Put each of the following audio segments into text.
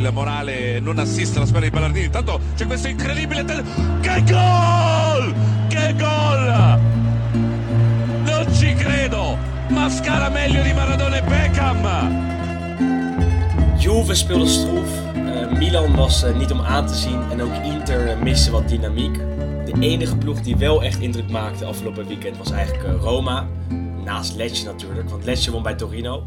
il morale non assiste alla squadra di Ballardini. Intanto c'è questo incredibile... Te- che gol! Che gol! Non ci credo! Mascara meglio di Maradona e Beckham! Juve speelde stroef. Uh, Milan was uh, niet om aan te zien. En ook Inter uh, miste wat dynamiek. De enige ploeg die wel echt indruk maakte afgelopen weekend was eigenlijk Roma. Naast Lecce natuurlijk, want Lecce won bij Torino.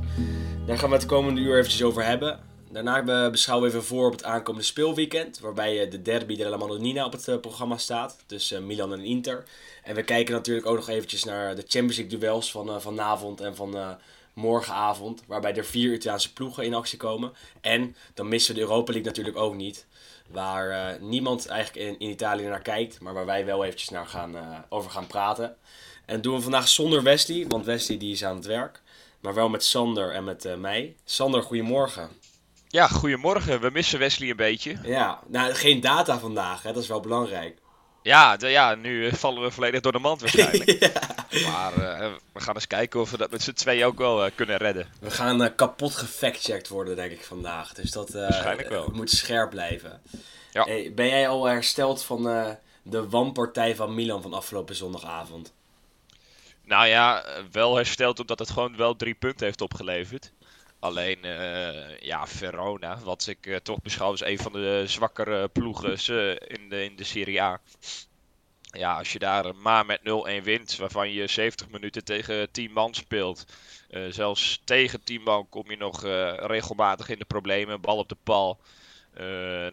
Daar gaan we het komende uur eventjes over hebben. Daarna beschouwen we even voor op het aankomende speelweekend. Waarbij de derby de La Madonnina op het programma staat. Tussen Milan en Inter. En we kijken natuurlijk ook nog eventjes naar de Champions League duels van vanavond en van morgenavond. Waarbij er vier Italiaanse ploegen in actie komen. En dan missen we de Europa League natuurlijk ook niet. Waar niemand eigenlijk in, in, Italië naar kijkt. Maar waar wij wel eventjes naar gaan, over gaan praten. En dat doen we vandaag zonder Wesley. Want Wesley die is aan het werk. Maar wel met Sander en met mij. Sander, goedemorgen. Ja, goedemorgen. We missen Wesley een beetje. Ja, nou geen data vandaag. Hè? Dat is wel belangrijk. Ja, de, ja, nu vallen we volledig door de mand waarschijnlijk. ja. Maar uh, we gaan eens kijken of we dat met z'n twee ook wel uh, kunnen redden. We gaan uh, kapot gefactcheckt worden, denk ik, vandaag. Dus dat waarschijnlijk wel. moet scherp blijven. Ja. Hey, ben jij al hersteld van de wanpartij van Milan van afgelopen zondagavond? Nou ja, wel hersteld omdat het gewoon wel drie punten heeft opgeleverd. Alleen, uh, ja, Verona, wat ik uh, toch beschouw als een van de zwakkere ploegen in, de, in de Serie A. Ja, als je daar maar met 0-1 wint, waarvan je 70 minuten tegen 10 man speelt. Uh, zelfs tegen 10 man kom je nog regelmatig in de problemen, bal op de pal.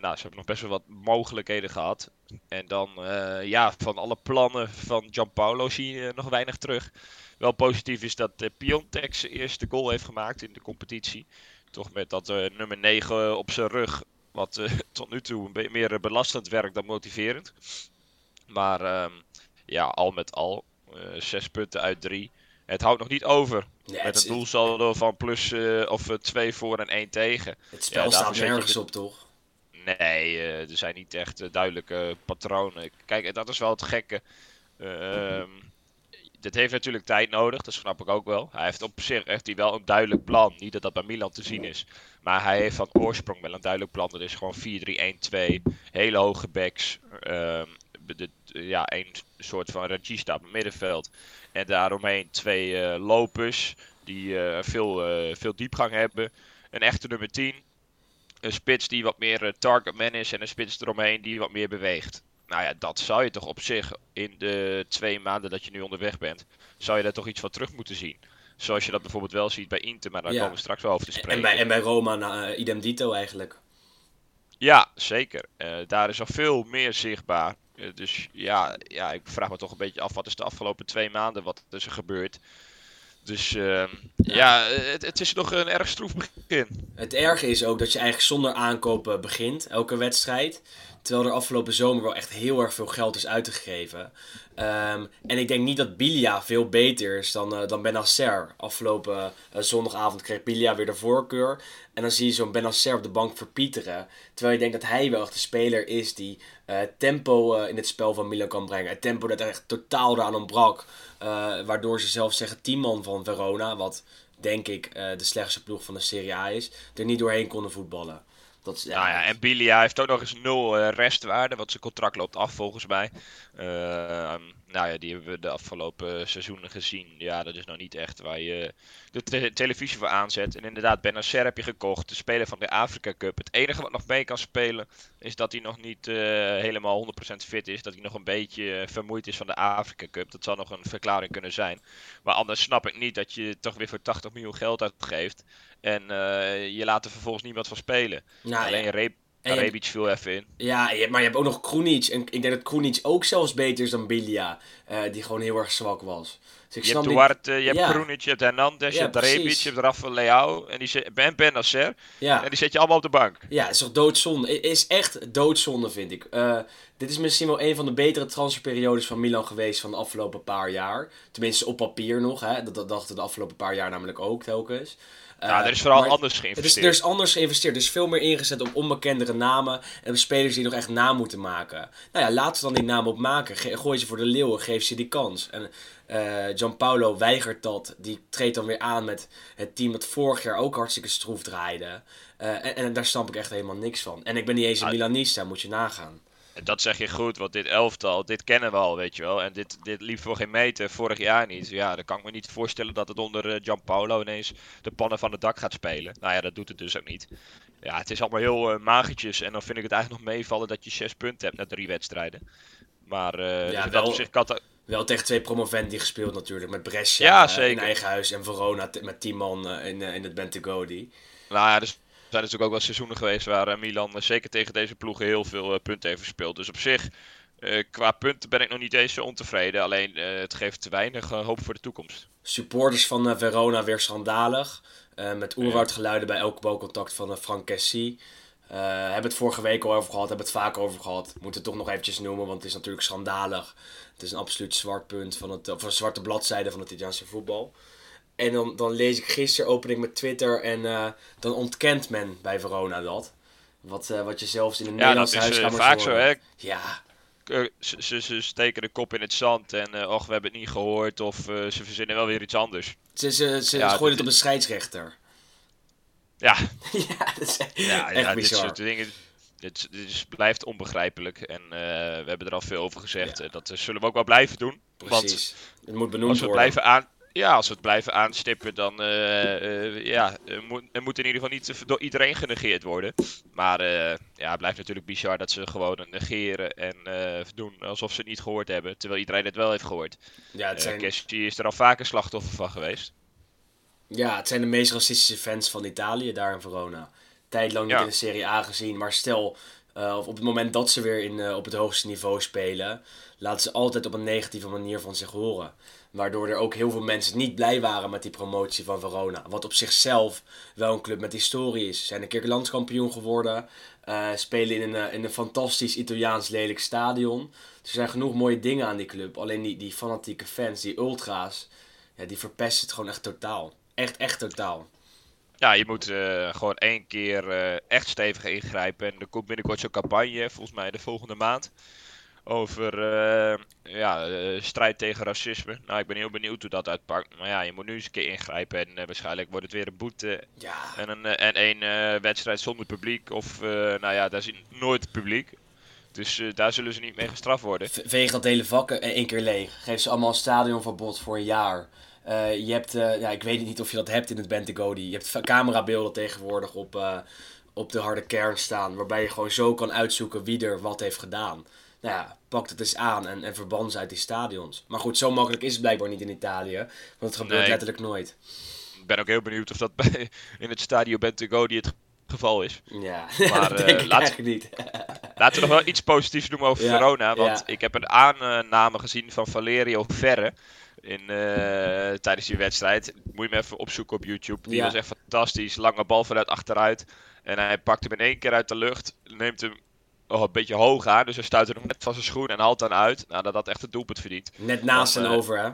nou, ze hebben nog best wel wat mogelijkheden gehad. En dan, ja, van alle plannen van Gianpaolo zie je nog weinig terug. Wel positief is dat uh, Piontek zijn eerste goal heeft gemaakt in de competitie. Toch met dat uh, nummer 9 op zijn rug. Wat tot nu toe meer belastend werkt dan motiverend. Maar uh, ja, al met al. zes punten uit drie. Het houdt nog niet over. Ja, met een doelsaldo van plus of twee voor en één tegen. Het spel ja, staat nergens op, toch? Nee, er zijn niet echt duidelijke patronen. Kijk, dat is wel het gekke. Ehm dit heeft natuurlijk tijd nodig, dat snap ik ook wel. Hij heeft op zich heeft hij wel een duidelijk plan. Niet dat dat bij Milan te zien is. Maar hij heeft van oorsprong wel een duidelijk plan. Dat is gewoon 4-3-1-2. Hele hoge backs. De, ja, een soort van regista op het middenveld. En daaromheen twee uh, lopers. Die uh, veel, uh, veel diepgang hebben. Een echte nummer 10. Een spits die wat meer target man is. En een spits eromheen die wat meer beweegt nou ja, dat zou je toch op zich in de twee maanden dat je nu onderweg bent, zou je daar toch iets van terug moeten zien. Zoals je dat bijvoorbeeld wel ziet bij Inter, maar daar komen we straks wel over te spreken. En bij, en bij Roma, nou, idem dito eigenlijk. Ja, zeker. Uh, daar is al veel meer zichtbaar. Uh, dus ja, ja, ik vraag me toch een beetje af, wat is de afgelopen twee maanden, wat is er gebeurd? Dus uh, ja, het, het, is nog een erg stroef begin. Het erge is ook dat je eigenlijk zonder aankopen begint, elke wedstrijd. Terwijl er afgelopen zomer wel echt heel erg veel geld is uitgegeven. Um, en ik denk niet dat Bilia veel beter is dan, uh, dan Benacer. Afgelopen uh, zondagavond kreeg Bilia weer de voorkeur. En dan zie je zo'n Benacer op de bank verpieteren. Terwijl je denkt dat hij wel echt de speler is die uh, tempo in het spel van Milan kan brengen. Het tempo dat er echt totaal eraan ontbrak. waardoor ze zelf zeggen 10 man van Verona, wat denk ik de slechtste ploeg van de Serie A is, er niet doorheen konden voetballen. Dat ja, nou ja, en Bilia heeft ook nog eens nul uh, restwaarde, want zijn contract loopt af volgens mij. Uh, nou ja, die hebben we de afgelopen seizoenen gezien. Ja, dat is nog niet echt waar je de televisie voor aanzet. En inderdaad, Benacer heb je gekocht, de speler van de Afrika Cup. Het enige wat nog mee kan spelen, is dat hij nog niet uh, helemaal 100% fit is. Dat hij nog een beetje vermoeid is van de Afrika Cup. Dat zou nog een verklaring kunnen zijn. Maar anders snap ik niet dat je toch weer voor 80 miljoen geld uitgeeft. En uh, je laat er vervolgens niemand van spelen. Nou, Alleen ja. Re Rebic viel even in. Ja, maar je hebt ook nog Kroenic. En ik denk dat Kroenic ook zelfs beter is dan Bilia. Uh, die gewoon heel erg zwak was. Dus je hebt Duarte, je hebt ja. Kroenic, je hebt Hernandez, je hebt Rebic, je hebt Rafael Leao. En die Ben Ben. Ja. En die zet je allemaal op de bank. Ja, is toch doodzonde. Is echt doodzonde, vind ik. Uh, dit is misschien wel een van de betere transferperiodes van Milan geweest van de afgelopen paar jaar. Tenminste op papier nog, hè. Dat, dat dachten de afgelopen paar jaar namelijk ook telkens. Ja, Eh, er is vooral anders Het is, geïnvesteerd. er is anders geïnvesteerd. Er is veel meer ingezet op onbekendere namen. En op spelers die nog echt naam moeten maken. Nou ja, laat ze dan die naam op maken. Ge- gooi ze voor de leeuwen. Geef ze die kans. En eh Gianpaolo weigert dat. Die treedt dan weer aan met het team dat vorig jaar ook hartstikke stroef draaide. Eh, en, en daar snap ik echt helemaal niks van. En ik ben niet eens een Ah. Milanista, moet je nagaan. Dat zeg je goed, want dit elftal, dit kennen we al, weet je wel. En dit, dit liep voor geen meter, vorig jaar niet. Ja, dan kan ik me niet voorstellen dat het onder eh, Gianpaolo ineens de pannen van het dak gaat spelen. Nou ja, dat doet het dus ook niet. Ja, het is allemaal heel eh magertjes. En dan vind ik het eigenlijk nog meevallen dat je zes punten hebt na drie wedstrijden. Maar eh Ja, dus wel- dat opzicht kan het- Wel tegen twee promoventi gespeeld natuurlijk. Met Brescia Ja, in eigen huis. En Verona met 10 man in, in het Bentegodi. Nou ja, dus zijn natuurlijk ook wel seizoenen geweest waar eh, Milan eh, zeker tegen deze ploegen heel veel eh, punten heeft verspeeld. Dus op zich, qua punten ben ik nog niet eens zo ontevreden. Alleen het het geeft te weinig hoop voor de toekomst. Supporters van Verona weer schandalig. Met oerwoudgeluiden bij elk balcontact van Frank Cassie. Hebben het vorige week al over gehad, hebben het vaak over gehad. Moeten het toch nog eventjes noemen, want het is natuurlijk schandalig. Het is een absoluut zwart punt van het, of een zwarte bladzijde van het Italiaanse voetbal. En dan, dan lees ik gisteren, open ik met Twitter en eh, dan ontkent men bij Verona dat. Wat, eh, wat je zelfs in de Ja, dat Nederlandse is eh, vaak zo, hè. Ja, ze, ze, ze steken de kop in het zand en eh och, we hebben het niet gehoord. Of ze verzinnen wel weer iets anders. ze, ze, ze Ja, gooien het op de scheidsrechter. Ja, ja, dat is echt, ja, echt ja dit soort dingen. Dit, dit is, blijft onbegrijpelijk. En we hebben er al veel over gezegd. Ja. Dat zullen we ook wel blijven doen. Want Precies. Het moet benoemd als we worden. blijven aan. Ja, als we het blijven aanstippen, dan eh, eh, ja, er moet, moet in ieder geval niet door iedereen genegeerd worden. Maar eh, ja, het blijft natuurlijk bizar dat ze gewoon negeren en eh, doen alsof ze het niet gehoord hebben. Terwijl iedereen het wel heeft gehoord. Ja, het Uh, zijn, is er al vaker slachtoffer van geweest. ja, het zijn de meest racistische fans van Italië daar in Verona. Tijdlang niet Ja. in de Serie A gezien, maar stel, eh, of op het moment dat ze weer in, eh, op het hoogste niveau spelen, laten ze altijd op een negatieve manier van zich horen. Waardoor er ook heel veel mensen niet blij waren met die promotie van Verona. Wat op zichzelf wel een club met historie is. Ze zijn een keer landskampioen geworden. eh, spelen in een, eh, in een fantastisch Italiaans lelijk stadion. Er zijn genoeg mooie dingen aan die club. Alleen die, die fanatieke fans, die ultra's, ja, die verpesten het gewoon echt totaal. Echt, echt totaal. Ja, je moet eh, gewoon één keer echt stevig ingrijpen. En er komt binnenkort zo'n campagne, volgens mij de volgende maand. Over eh, ja, eh, strijd tegen racisme. Nou, ik ben heel benieuwd hoe dat uitpakt. Maar ja, je moet nu eens een keer ingrijpen. En eh, waarschijnlijk wordt het weer een boete. Ja, En een, en één eh, wedstrijd zonder publiek. Of, nou ja, daar is nooit publiek. Dus daar zullen ze niet mee gestraft worden. veeg dat hele vak in één keer leeg. Geef ze allemaal een stadionverbod voor een jaar. Je hebt, ja, ik weet niet of je dat hebt in het Bentegodi. Je hebt camerabeelden tegenwoordig op, op de harde kern staan. Waarbij je gewoon zo kan uitzoeken wie er wat heeft gedaan. Nou ja, pak het eens aan en, en verban ze uit die stadions. Maar goed, zo makkelijk is het blijkbaar niet in Italië. Want het gebeurt Nee. letterlijk nooit. Ik ben ook heel benieuwd of dat bij, in het stadio Bentego die het geval is. Ja, Maar, dat denk ik laat- eigenlijk niet. Laten we nog wel iets positiefs noemen over Ja, Verona. Want ja. ik heb een aanname gezien van Valerio Verre. In, eh, tijdens die wedstrijd. Moet je hem even opzoeken op YouTube. Die Ja. was echt fantastisch. Lange bal vanuit achteruit. En hij pakt hem in één keer uit de lucht. Neemt hem oh, een beetje hoog aan. Dus hij stuit er nog net van zijn schoen en haalt dan uit. Nou, dat had echt het doelpunt verdiend. Net naast en eh, over, hè?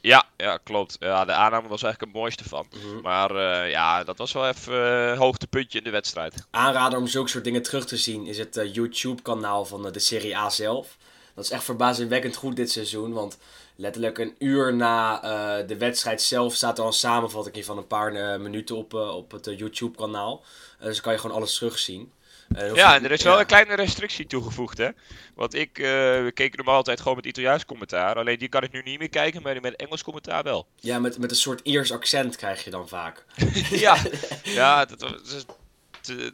Ja, ja klopt. Ja, de aanname was eigenlijk het mooiste van. Mhm. Maar eh, ja, dat was wel even een hoogtepuntje in de wedstrijd. aanrader om zulke soort dingen terug te zien is het eh, YouTube-kanaal van eh, de Serie A zelf. Dat is echt verbazingwekkend goed dit seizoen, want letterlijk een uur na eh, de wedstrijd zelf staat er al een samenvatting van een paar eh, minuten op, eh, op het eh, YouTube-kanaal. Eh, dus dan kan je gewoon alles terugzien. Eh, Ja, en er is wel ja. een kleine restrictie toegevoegd, hè. Want ik, eh, we keken hem altijd gewoon met Italiaans commentaar. Alleen die kan ik nu niet meer kijken, maar met Engels commentaar wel. Ja, met, met een soort Iers accent krijg je dan vaak. ja, ja dat, dat,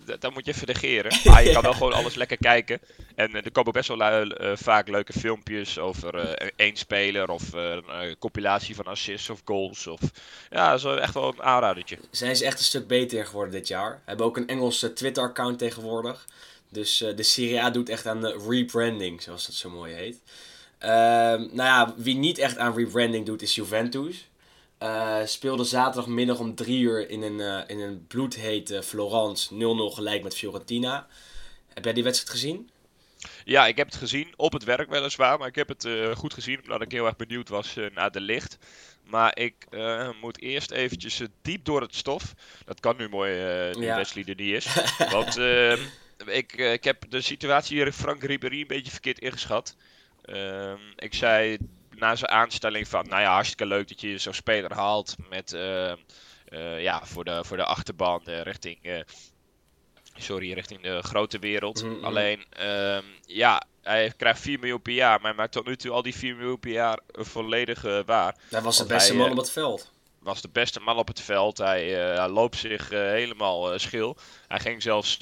dat- dat moet je even negeren. Maar je kan wel gewoon alles lekker kijken. En eh, er komen best wel eh, vaak leuke filmpjes over eh, één speler of eh, een eh, compilatie van assists of goals. Of, ja, dat is echt wel een aanradertje. Zijn ze echt een stuk beter geworden dit jaar. Hebben ook een Engelse Twitter-account tegenwoordig. Dus eh, de Serie A doet echt aan de rebranding, zoals dat zo mooi heet. Ehm, nou ja, wie niet echt aan rebranding doet, is Juventus. Eh, speelde zaterdagmiddag om drie uur in een, eh, in een bloedhete Florence 0-0 gelijk met Fiorentina. Heb jij die wedstrijd gezien? Ja, ik heb het gezien. Op het werk weliswaar. Maar ik heb het uh, goed gezien. Omdat ik heel erg benieuwd was uh, naar de licht. Maar ik uh, moet eerst eventjes diep door het stof. Dat kan nu mooi, nu ja. Wesley er niet is. Want ehm, ik, ik heb de situatie hier in Frank Ribéry een beetje verkeerd ingeschat. Ehm, ik zei na zijn aanstelling van... Nou ja, hartstikke leuk dat je zo'n speler haalt. Met... Ehm, ja, voor de, voor de achterban richting sorry, richting de grote wereld. Mm, mm. Alleen, um, ja, hij krijgt 4 miljoen per jaar, maar hij maakt tot nu toe al die 4 miljoen per jaar volledig uh, waar. Hij was de beste man op het veld. Was de beste man op het veld. Hij, uh, hij loopt zich uh, helemaal schil. Hij ging zelfs,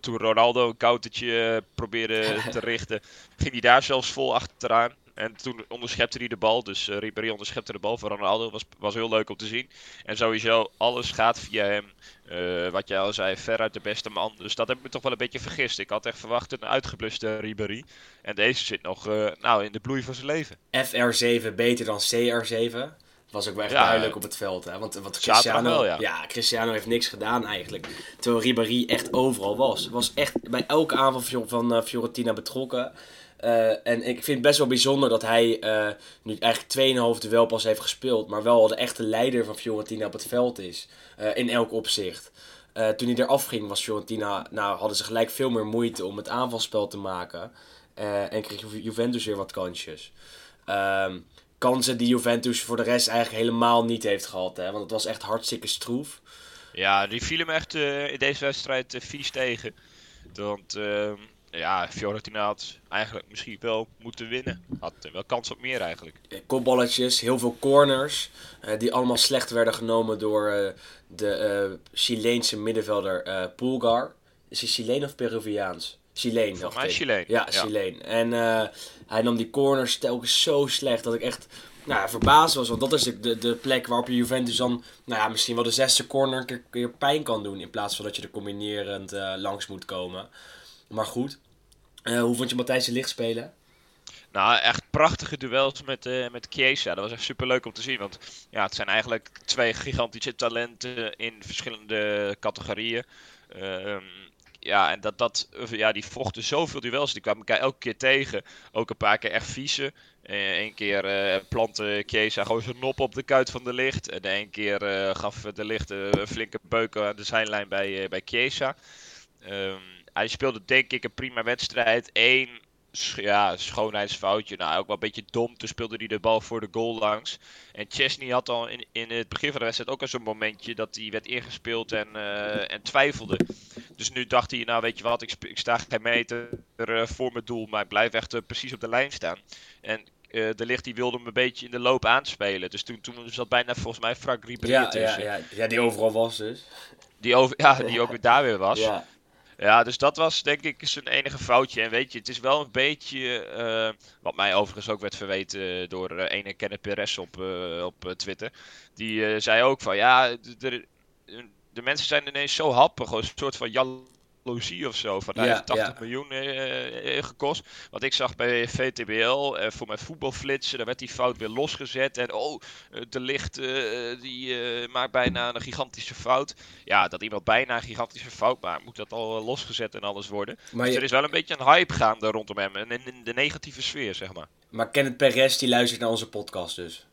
toen Ronaldo een koutertje probeerde te richten, ging hij daar zelfs vol achteraan. En toen onderschepte hij de bal. Dus uh, Ribéry onderschepte de bal voor Ronaldo. Was, was heel leuk om te zien. En sowieso, alles gaat via hem. Uh, wat jij al zei, veruit de beste man. Dus dat heb ik me toch wel een beetje vergist. Ik had echt verwacht een uitgebluste Ribéry. En deze zit nog uh, nou, in de bloei van zijn leven. FR7 beter dan CR7. Was ook wel echt duidelijk op het veld. Hè? Want, want Cristiano, wel, ja. ja. Cristiano heeft niks gedaan eigenlijk. Terwijl Ribéry echt overal was. Was echt bij elke aanval van Fiorentina betrokken. Uh, en ik vind het best wel bijzonder dat hij uh, nu eigenlijk 2,5 duel pas heeft gespeeld. Maar wel de echte leider van Fiorentina op het veld is. Uh, in elk opzicht. toen hij eraf ging was Fiorentina, nou hadden ze gelijk veel meer moeite om het aanvalspel te maken. en kreeg Juventus weer wat kansjes. Ehm, kansen die Juventus voor de rest eigenlijk helemaal niet heeft gehad. Hè? Want het was echt hartstikke stroef. Ja, die viel hem echt in deze wedstrijd vies tegen. Want ehm, ja, Fiorentina had eigenlijk misschien wel moeten winnen. Had wel kans op meer eigenlijk. Kopballetjes, heel veel corners. Uh, die allemaal slecht werden genomen door uh, de uh, Chileense middenvelder Pulgar. Is hij Chileen of Peruviaans? Chileen. Volgens mij Chileen. Ja, ja, Chileen. En hij nam die corners telkens zo slecht dat ik echt nou ja, verbaasd was. Want dat is de, de, de, plek waarop je Juventus dan nou ja, misschien wel de zesde corner een keer, keer pijn kan doen. In plaats van dat je er combinerend langs moet komen. Maar goed. Uh, hoe vond je Matthijs de Licht spelen? Nou, echt prachtige duels met, uh, met Chiesa. Dat was echt super leuk om te zien. Want ja, het zijn eigenlijk twee gigantische talenten in verschillende categorieën. Uh, ja, en dat, dat, ja, die vochten zoveel duels. Die kwamen elkaar elke keer tegen. Ook een paar keer echt vieze. Eén uh, keer uh, plantte Chiesa gewoon zijn nop op de kuit van de licht. En één keer gaf de licht een flinke beuken aan de zijlijn bij, bij Chiesa. Um, hij speelde denk ik een prima wedstrijd. Eén ja, schoonheidsfoutje. Nou, ook wel een beetje dom. Toen speelde hij de bal voor de goal langs. En Chesney had al in, in het begin van de wedstrijd ook al zo'n momentje dat hij werd ingespeeld en, uh, en twijfelde. Dus nu dacht hij, nou weet je wat, ik, ik sta geen meter uh, voor mijn doel, maar ik blijf echt uh, precies op de lijn staan. En de licht die wilde hem een beetje in de loop aanspelen. Dus toen, toen zat bijna volgens mij Frank Ribéry ja, tussen. Ja, ja, ja, die overal was dus. Die, over, ja, die ook weer daar weer was. Ja. Ja, dus dat was denk ik zijn enige foutje. En weet je, het is wel een beetje, uh, wat mij overigens ook werd verweten door uh, ene Kenneth Perez op, uh, op Twitter. Die zei ook van, ja, de, de, mensen zijn ineens zo happig, een soort van Jan jaloezie of zo. Van hij heeft 80 miljoen uh, gekost. Wat ik zag bij VTBL uh, voor mijn voetbalflitsen, daar werd die fout weer losgezet. En oh, de licht die maakt bijna een gigantische fout. Ja, dat iemand bijna een gigantische fout maakt, moet dat al losgezet en alles worden. Maar dus er is wel een beetje een hype gaande rondom hem. En in, in de negatieve sfeer, zeg maar. Maar Kenneth Perez die luistert naar onze podcast dus.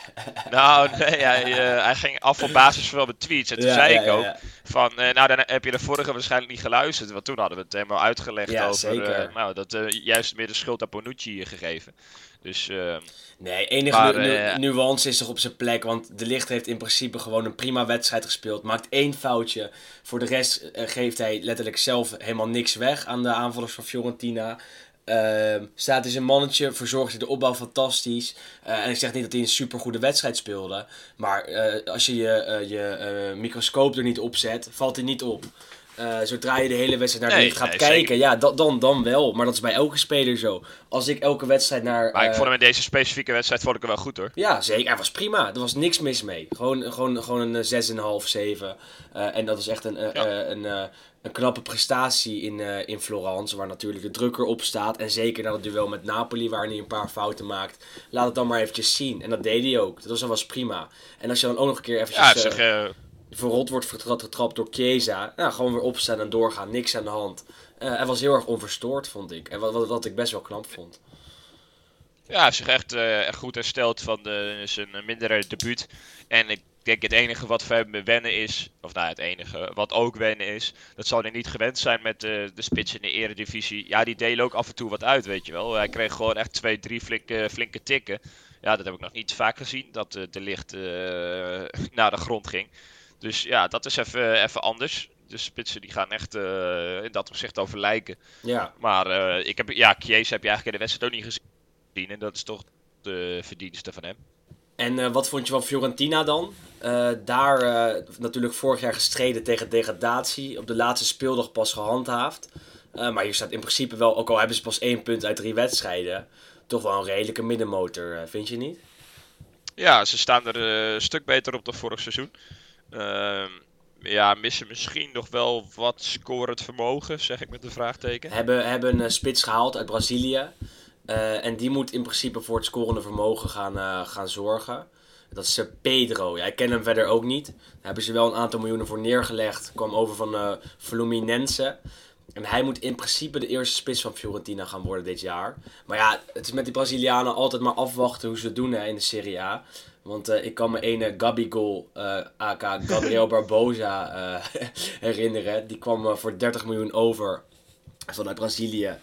Nou, nee, hij, uh, hij, ging af op basis van mijn tweets. En toen zei ik ook van, uh, nou dan heb je de vorige waarschijnlijk niet geluisterd. Want toen hadden we het helemaal uitgelegd over, uh, nou, dat juist meer de schuld aan Bonucci gegeven. Dus, nee, enige maar, nu nuance is toch op zijn plek. Want De Licht heeft in principe gewoon een prima wedstrijd gespeeld. Maakt één foutje. Voor de rest geeft hij letterlijk zelf helemaal niks weg aan de aanvallers van Fiorentina. Uh, staat is een mannetje, verzorgde de opbouw fantastisch. Uh, en ik zeg niet dat hij een supergoede wedstrijd speelde. Maar uh, als je je, eh, je microscoop er niet op zet, valt hij niet op. zodra je de hele wedstrijd naar nee, gaat kijken, ja, dan, dan wel. Maar dat is bij elke speler zo. Als ik elke wedstrijd naar. Maar ik vond hem in deze specifieke wedstrijd vond ik hem wel goed hoor. Ja, zeker. Hij was prima. Er was niks mis mee. Gewoon, gewoon, gewoon een 6,5, 7. en dat is echt een, ja. een, een knappe prestatie in, uh, in Florence, waar natuurlijk de drukker op staat. En zeker na het duel met Napoli, waar hij een paar fouten maakt. Laat het dan maar eventjes zien. En dat deed hij ook. Dat was, was prima. En als je dan ook nog een keer eventjes... Ja, zeg, uh, verrot wordt vertrapt, getrapt door Chiesa. Nou, gewoon weer opstaan en doorgaan, niks aan de hand. Uh, hij was heel erg onverstoord, vond ik. En wat, wat, wat ik best wel knap vond. Ja, hij heeft zich echt, uh, echt goed hersteld van de, zijn mindere debuut. En ik denk het enige wat voor hem wennen is, of nou het enige wat ook wennen is, dat zal hij niet gewend zijn met de, de spits in de eredivisie. Ja, die delen ook af en toe wat uit, weet je wel. Hij kreeg gewoon echt twee, drie flinke, flinke tikken. Ja, dat heb ik nog niet vaak gezien, dat de licht uh, naar de grond ging. Dus ja, dat is even, even anders. De spitsen die gaan echt uh, in dat opzicht over lijken. Ja. Maar uh, ik heb, ja, Kies heb je eigenlijk in de wedstrijd ook niet gezien. En dat is toch de verdienste van hem. En uh, wat vond je van Fiorentina dan? daar natuurlijk vorig jaar gestreden tegen degradatie. Op de laatste speeldag pas gehandhaafd. maar hier staat in principe wel, ook al hebben ze pas één punt uit drie wedstrijden, toch wel een redelijke middenmotor, vind je niet? Ja, ze staan er een stuk beter op dan vorig seizoen. Uh, ja, missen misschien nog wel wat scorend vermogen, zeg ik met een vraagteken. Hebben, hebben een spits gehaald uit Brazilië. Uh, en die moet in principe voor het scorende vermogen gaan, uh, gaan zorgen. Dat is Pedro. Ja, ik ken hem verder ook niet. Daar hebben ze wel een aantal miljoenen voor neergelegd. Kwam over van uh, Fluminense. En hij moet in principe de eerste spits van Fiorentina gaan worden dit jaar. Maar ja, het is met die Brazilianen altijd maar afwachten hoe ze het doen hè, in de Serie A. Want uh, ik kan me ene Gabigol, uh, aka Gabriel Barbosa, uh, herinneren. Die kwam voor 30 miljoen over vanuit Brazilië.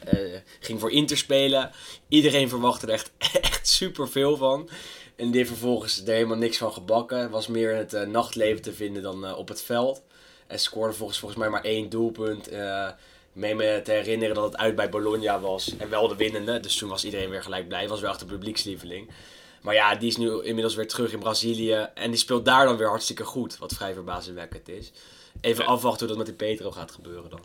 ging voor Inter spelen. Iedereen verwachtte er echt, echt super veel van. En die heeft vervolgens er helemaal niks van gebakken. Was meer in het nachtleven te vinden dan op het veld. En scoorde volgens, volgens mij maar één doelpunt. Mee me te herinneren dat het uit bij Bologna was. En wel de winnende. Dus toen was iedereen weer gelijk blij. Was wel echt de publiekslieveling. Maar ja, die is nu inmiddels weer terug in Brazilië. En die speelt daar dan weer hartstikke goed. Wat vrij verbazingwekkend is. Even afwachten hoe dat met die Petro gaat gebeuren dan.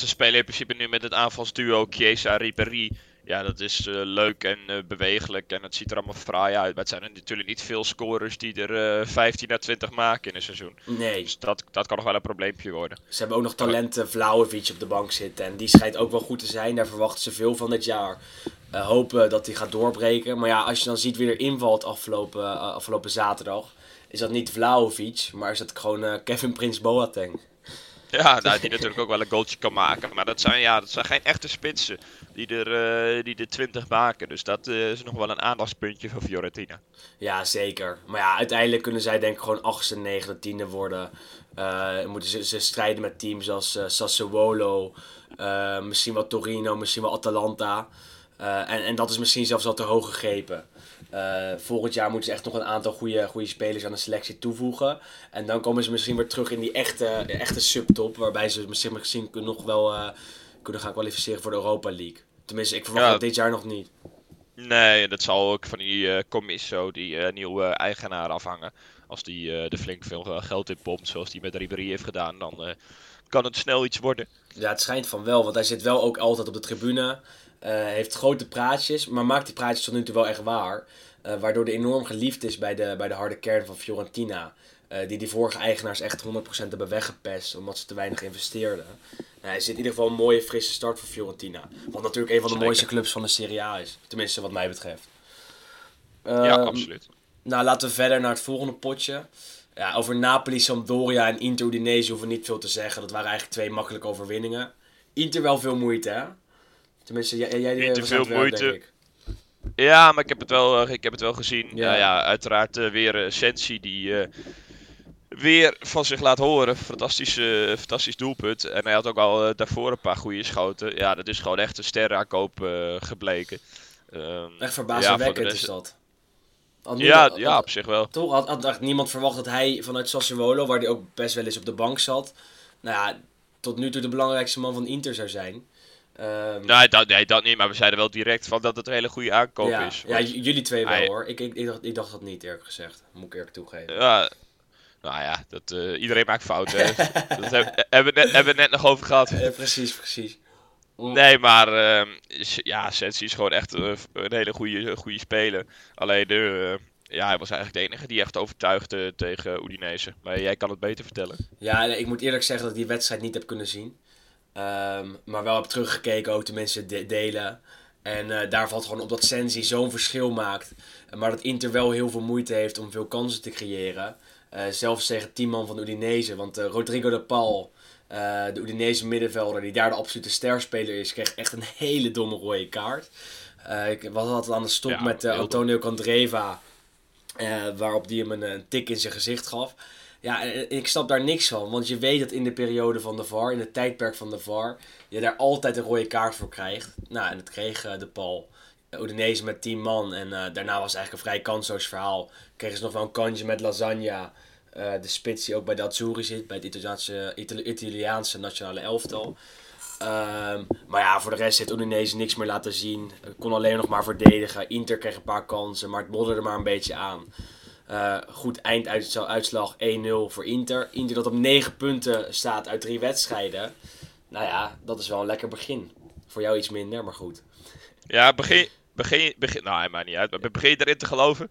Want ze spelen in principe nu met het aanvalsduo Chiesa-Ribéry. Ja, dat is uh, leuk en uh, bewegelijk en het ziet er allemaal fraai uit. Maar het zijn er natuurlijk niet veel scorers die er uh, 15 naar 20 maken in een seizoen. Nee. Dus dat, dat kan nog wel een probleempje worden. Ze hebben ook nog talenten Vlaovic op de bank zitten. En die schijnt ook wel goed te zijn. Daar verwachten ze veel van dit jaar. hopen dat hij gaat doorbreken. Maar ja, als je dan ziet wie er invalt afgelopen, afgelopen zaterdag. Is dat niet Vlaovic, maar is dat gewoon Kevin Prince Boateng. Ja, nou, die natuurlijk ook wel een goaltje kan maken. Maar dat zijn, ja, dat zijn geen echte spitsen die er, uh, die er 20 maken. Dus dat uh, is nog wel een aandachtspuntje voor Fiorentina. Ja, zeker. Maar ja, uiteindelijk kunnen zij denk ik gewoon 8e, 9e, 10e worden. Uh, moeten ze, ze, strijden met teams als Sassuolo, misschien wel Torino, misschien wel Atalanta. en, en dat is misschien zelfs al te hoog gegrepen. Uh, volgend jaar moeten ze echt nog een aantal goede, goede spelers aan de selectie toevoegen. En dan komen ze misschien weer terug in die echte, echte subtop. Waarbij ze misschien, misschien nog wel uh, kunnen gaan kwalificeren voor de Europa League. Tenminste, ik verwacht ja. dat dit jaar nog niet. Nee, dat zal ook van die uh, commisso, die uh, nieuwe eigenaar afhangen. Als die er flink veel geld in pompt, zoals die met Ribéry heeft gedaan, dan kan het snel iets worden. Ja, het schijnt van wel, want hij zit wel ook altijd op de tribune. Heeft grote praatjes, maar maakt die praatjes tot nu toe wel echt waar. waardoor de enorm geliefd is bij de, bij de harde kern van Fiorentina. die die vorige eigenaars echt 100% hebben weggepest, omdat ze te weinig investeerden. Nou, hij zit in ieder geval een mooie frisse start voor Fiorentina. Wat natuurlijk een van de Zeker. mooiste clubs van de Serie A is. Tenminste, wat mij betreft. Um, ja, absoluut. Nou, laten we verder naar het volgende potje. Ja, over Napoli, Sampdoria en Inter Udinese hoeven we niet veel te zeggen. Dat waren eigenlijk twee makkelijke overwinningen. Inter wel veel moeite, hè? Tenminste, jij, jij Inter veel moeite. Denk ik. Ja, maar ik heb het wel, ik heb het wel gezien. Ja, nou ja uiteraard uh, weer uh, Sensi die... Uh, weer van zich laat horen. Fantastisch, uh, fantastisch doelpunt. En hij had ook al uh, daarvoor een paar goede schoten. Ja, dat is gewoon echt een sterrenaankoop uh, gebleken. Um, echt verbazingwekkend ja, is dat. Ja, had, ja, op zich wel. Toch had, had, had, niemand verwacht dat hij vanuit Sassuolo, waar hij ook best wel eens op de bank zat, nou ja, tot nu toe de belangrijkste man van Inter zou zijn. Um, nee, dat, nee, dat niet, maar we zeiden wel direct van dat het een hele goede aankoop ja, is. Ja, jullie twee wel hoor. Ik, ik, ik, dacht, ik dacht dat niet eerlijk gezegd, moet ik eerlijk toegeven. Ja, nou ja, dat, uh, iedereen maakt fouten. dat hebben, we net, hebben net nog over gehad. Ja, precies, precies. Nee, maar uh, ja, Sensi is gewoon echt uh, een hele goede, goede speler. Alleen, de, ja, hij was eigenlijk de enige die echt overtuigde tegen Udinese. Maar jij kan het beter vertellen. Ja, ik moet eerlijk zeggen dat ik die wedstrijd niet heb kunnen zien. Um, maar wel heb teruggekeken, ook de mensen de delen. En daar valt gewoon op dat Sensi zo'n verschil maakt. Maar dat Inter wel heel veel moeite heeft om veel kansen te creëren. zelfs tegen 10 man van Udinese. Want Rodrigo de Paul, de Udinese middenvelder, die daar de absolute sterspeler is, kreeg echt een hele domme rode kaart. ik was altijd aan de stop met Antonio Candreva. waarop die hem een, een tik in zijn gezicht gaf. Ja, ik snap daar niks van. Want je weet dat in de periode van de VAR, in het tijdperk van de VAR, je daar altijd een rode kaart voor krijgt. Nou, en dat kreeg uh, de Paul. Udinese met 10 man. En uh, daarna was het eigenlijk een vrij kansloos verhaal. Kregen ze nog wel een kantje met Lasagna. Uh, de spits die ook bij de Azzurri zit, bij het Italiaanse, Italiaanse nationale elftal. Um, maar ja, voor de rest heeft Udinese niks meer laten zien. Kon alleen nog maar verdedigen. Inter kreeg een paar kansen, maar het modderde maar een beetje aan. Uh, goed einduitslag 1-0 voor Inter. Inter dat op 9 punten staat uit drie wedstrijden. Nou ja, dat is wel een lekker begin. Voor jou iets minder, maar goed. Ja, begin, begin, begin nou, hij maakt niet uit. Maar begin je erin te geloven?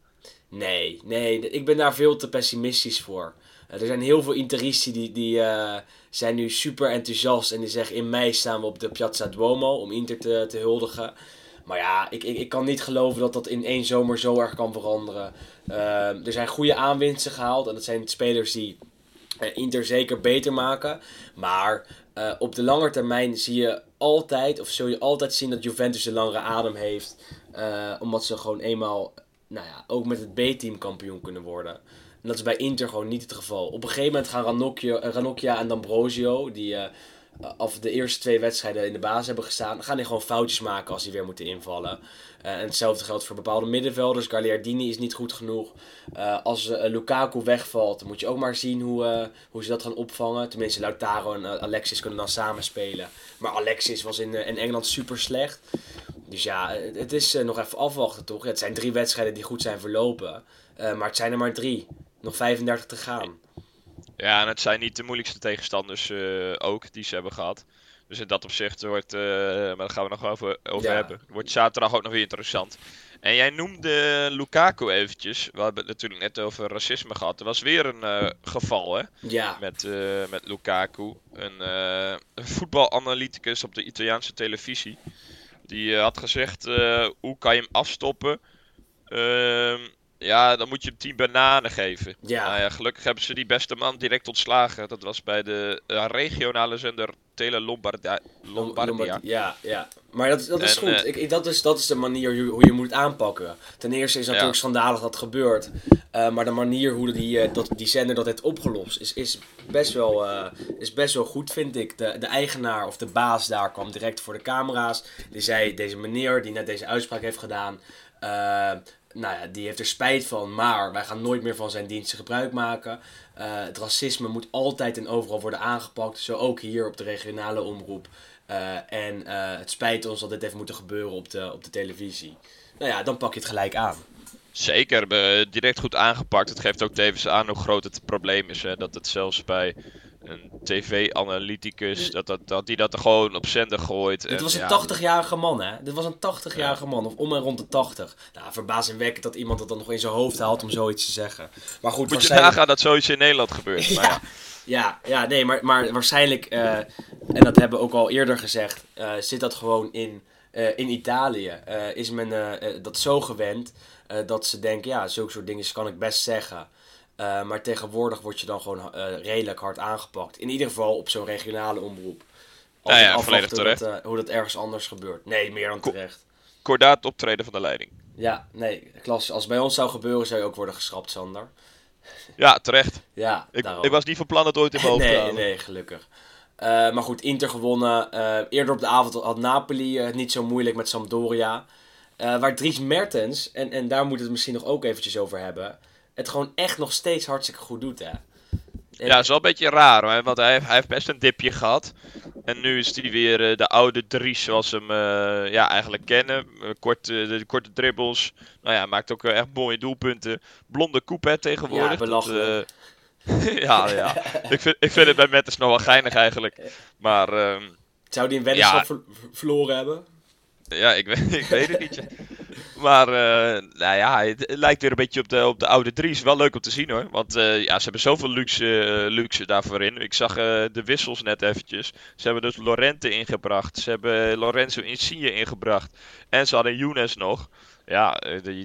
Nee, nee, ik ben daar veel te pessimistisch voor. Uh, er zijn heel veel Interisten die, die uh, zijn nu super enthousiast en die zeggen in mei staan we op de Piazza Duomo om Inter te, te huldigen. Maar ja, ik, ik, ik kan niet geloven dat dat in één zomer zo erg kan veranderen. Ehm, er zijn goede aanwinsten gehaald. En dat zijn spelers die uh, Inter zeker beter maken. Maar uh, op de lange termijn zie je altijd, of zul je altijd zien dat Juventus een langere adem heeft. Uh, omdat ze gewoon eenmaal, nou ja, ook met het B-team kampioen kunnen worden. En dat is bij Inter gewoon niet het geval. Op een gegeven moment gaan Ranocchia, Ranocchia en D'Ambrosio, die of de eerste twee wedstrijden in de basis hebben gestaan, gaan die gewoon foutjes maken als die weer moeten invallen. Uh, en hetzelfde geldt voor bepaalde middenvelders. Gagliardini is niet goed genoeg. Uh, als Lukaku wegvalt, dan moet je ook maar zien hoe, hoe ze dat gaan opvangen. Tenminste, Lautaro en Alexis kunnen dan samen spelen. Maar Alexis was in, in Engeland super slecht. Dus ja, het is nog even afwachten toch? het zijn drie wedstrijden die goed zijn verlopen. maar het zijn er maar drie. Nog 35 te gaan. Ja, en het zijn niet de moeilijkste tegenstanders uh, ook die ze hebben gehad. Dus in dat opzicht wordt, uh, maar daar gaan we nog over, over hebben. Wordt zaterdag ook nog weer interessant. En jij noemde Lukaku eventjes. We hebben het natuurlijk net over racisme gehad. Er was weer een uh, geval hè? Ja. Met, met Lukaku. Een, een, voetbalanalyticus op de Italiaanse televisie. Die had gezegd, hoe kan je hem afstoppen? Ehm, ja, dan moet je hem 10 bananen geven. Ja. Nou ja, gelukkig hebben ze die beste man direct ontslagen. Dat was bij de uh, regionale zender Tele Lombardia. Lombardia. ja, ja. Maar dat, dat is goed. Uh, ik, dat, is, dat is de manier hoe je moet aanpakken. Ten eerste is natuurlijk ja. schandalig dat gebeurt. Uh, maar de manier hoe die, dat, die zender dat heeft opgelost is, is, best wel, is best wel goed, vind ik. De, de eigenaar of de baas daar kwam direct voor de camera's. Die zei, deze meneer die net deze uitspraak heeft gedaan nou ja, die heeft er spijt van, maar wij gaan nooit meer van zijn diensten gebruik maken. Uh, het racisme moet altijd en overal worden aangepakt, zo ook hier op de regionale omroep. Uh, en uh, het spijt ons dat dit heeft moeten gebeuren op de, op de televisie. Nou ja, dan pak je het gelijk aan. Zeker, direct goed aangepakt. Het geeft ook tevens aan hoe groot het probleem is. Hè? Dat het zelfs bij een tv-analyticus, dat, dat, dat die dat er gewoon op zender gooit. Dit was een 80-jarige man, hè? Dit was een 80-jarige man, of om en rond de 80. Nou, verbazingwekkend dat iemand dat dan nog in zijn hoofd haalt om zoiets te zeggen. Maar goed, Moet je nagaan dat zoiets in Nederland gebeurt. ja, maar ja. ja. Ja, nee, maar, maar waarschijnlijk, uh, en dat hebben we ook al eerder gezegd, uh, zit dat gewoon in, uh, in Italië. is men dat zo gewend dat ze denken, ja, zulke soort dingen kan ik best zeggen. Uh, maar tegenwoordig word je dan gewoon uh, redelijk hard aangepakt. In ieder geval op zo'n regionale omroep. Als ja, ja volledig terecht. Dat, uh, hoe dat ergens anders gebeurt. Nee, meer dan terecht. Kordaat optreden van de leiding. Ja, nee, klas. Als het bij ons zou gebeuren, zou je ook worden geschrapt, Sander. Ja, terecht. ja, ik, ik, was niet van plan het ooit in mijn hoofd nee, te Nee, gelukkig. maar goed, Inter gewonnen. eerder op de avond had Napoli het niet zo moeilijk met Sampdoria. waar Dries Mertens, en, en daar moeten we het misschien nog ook eventjes over hebben het gewoon echt nog steeds hartstikke goed doet, hè. Ja, dat is wel een beetje raar, want hij heeft, hij heeft best een dipje gehad. En nu is hij weer uh, de oude Dries zoals we hem uh, ja, eigenlijk kennen. Uh, korte, de korte dribbles. Nou ja, maakt ook echt mooie doelpunten. Blonde koep hè, tegenwoordig. Ja, belachelijk. ja, ja. ik, vind, ik vind het bij Mettes nog wel geinig eigenlijk. Maar... Um, Zou die een weddenschap ja. verloren hebben? Ja, ik weet, ik weet het niet. Maar uh, nou ja, het, lijkt weer een beetje op de, op de oude Dries. Wel leuk om te zien hoor. Want uh, ja, ze hebben zoveel luxe, uh, luxe daarvoor in. Ik zag de wissels net eventjes. Ze hebben dus Lorente ingebracht. Ze hebben Lorenzo Insigne ingebracht. En ze hadden Younes nog. Ja,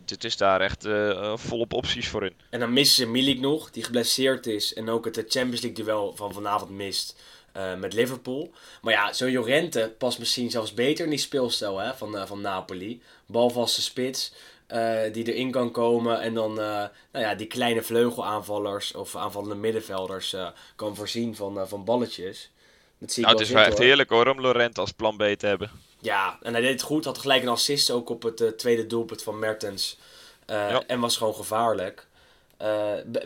het is daar echt volop opties voor in. En dan missen ze Milik nog, die geblesseerd is. En ook het Champions League duel van vanavond mist. Uh, met Liverpool. Maar ja, zo'n Jorente past misschien zelfs beter in die speelstijl hè, van, uh, van Napoli. Balvaste spits uh, die erin kan komen. En dan nou ja, die kleine vleugelaanvallers of aanvallende middenvelders kan voorzien van, van balletjes. Dat zie ik nou, het is wel echt heerlijk hoor om Lorente als plan B te hebben. Ja, en hij deed het goed. Had gelijk een assist ook op het tweede doelpunt van Mertens. Ja. En was gewoon gevaarlijk.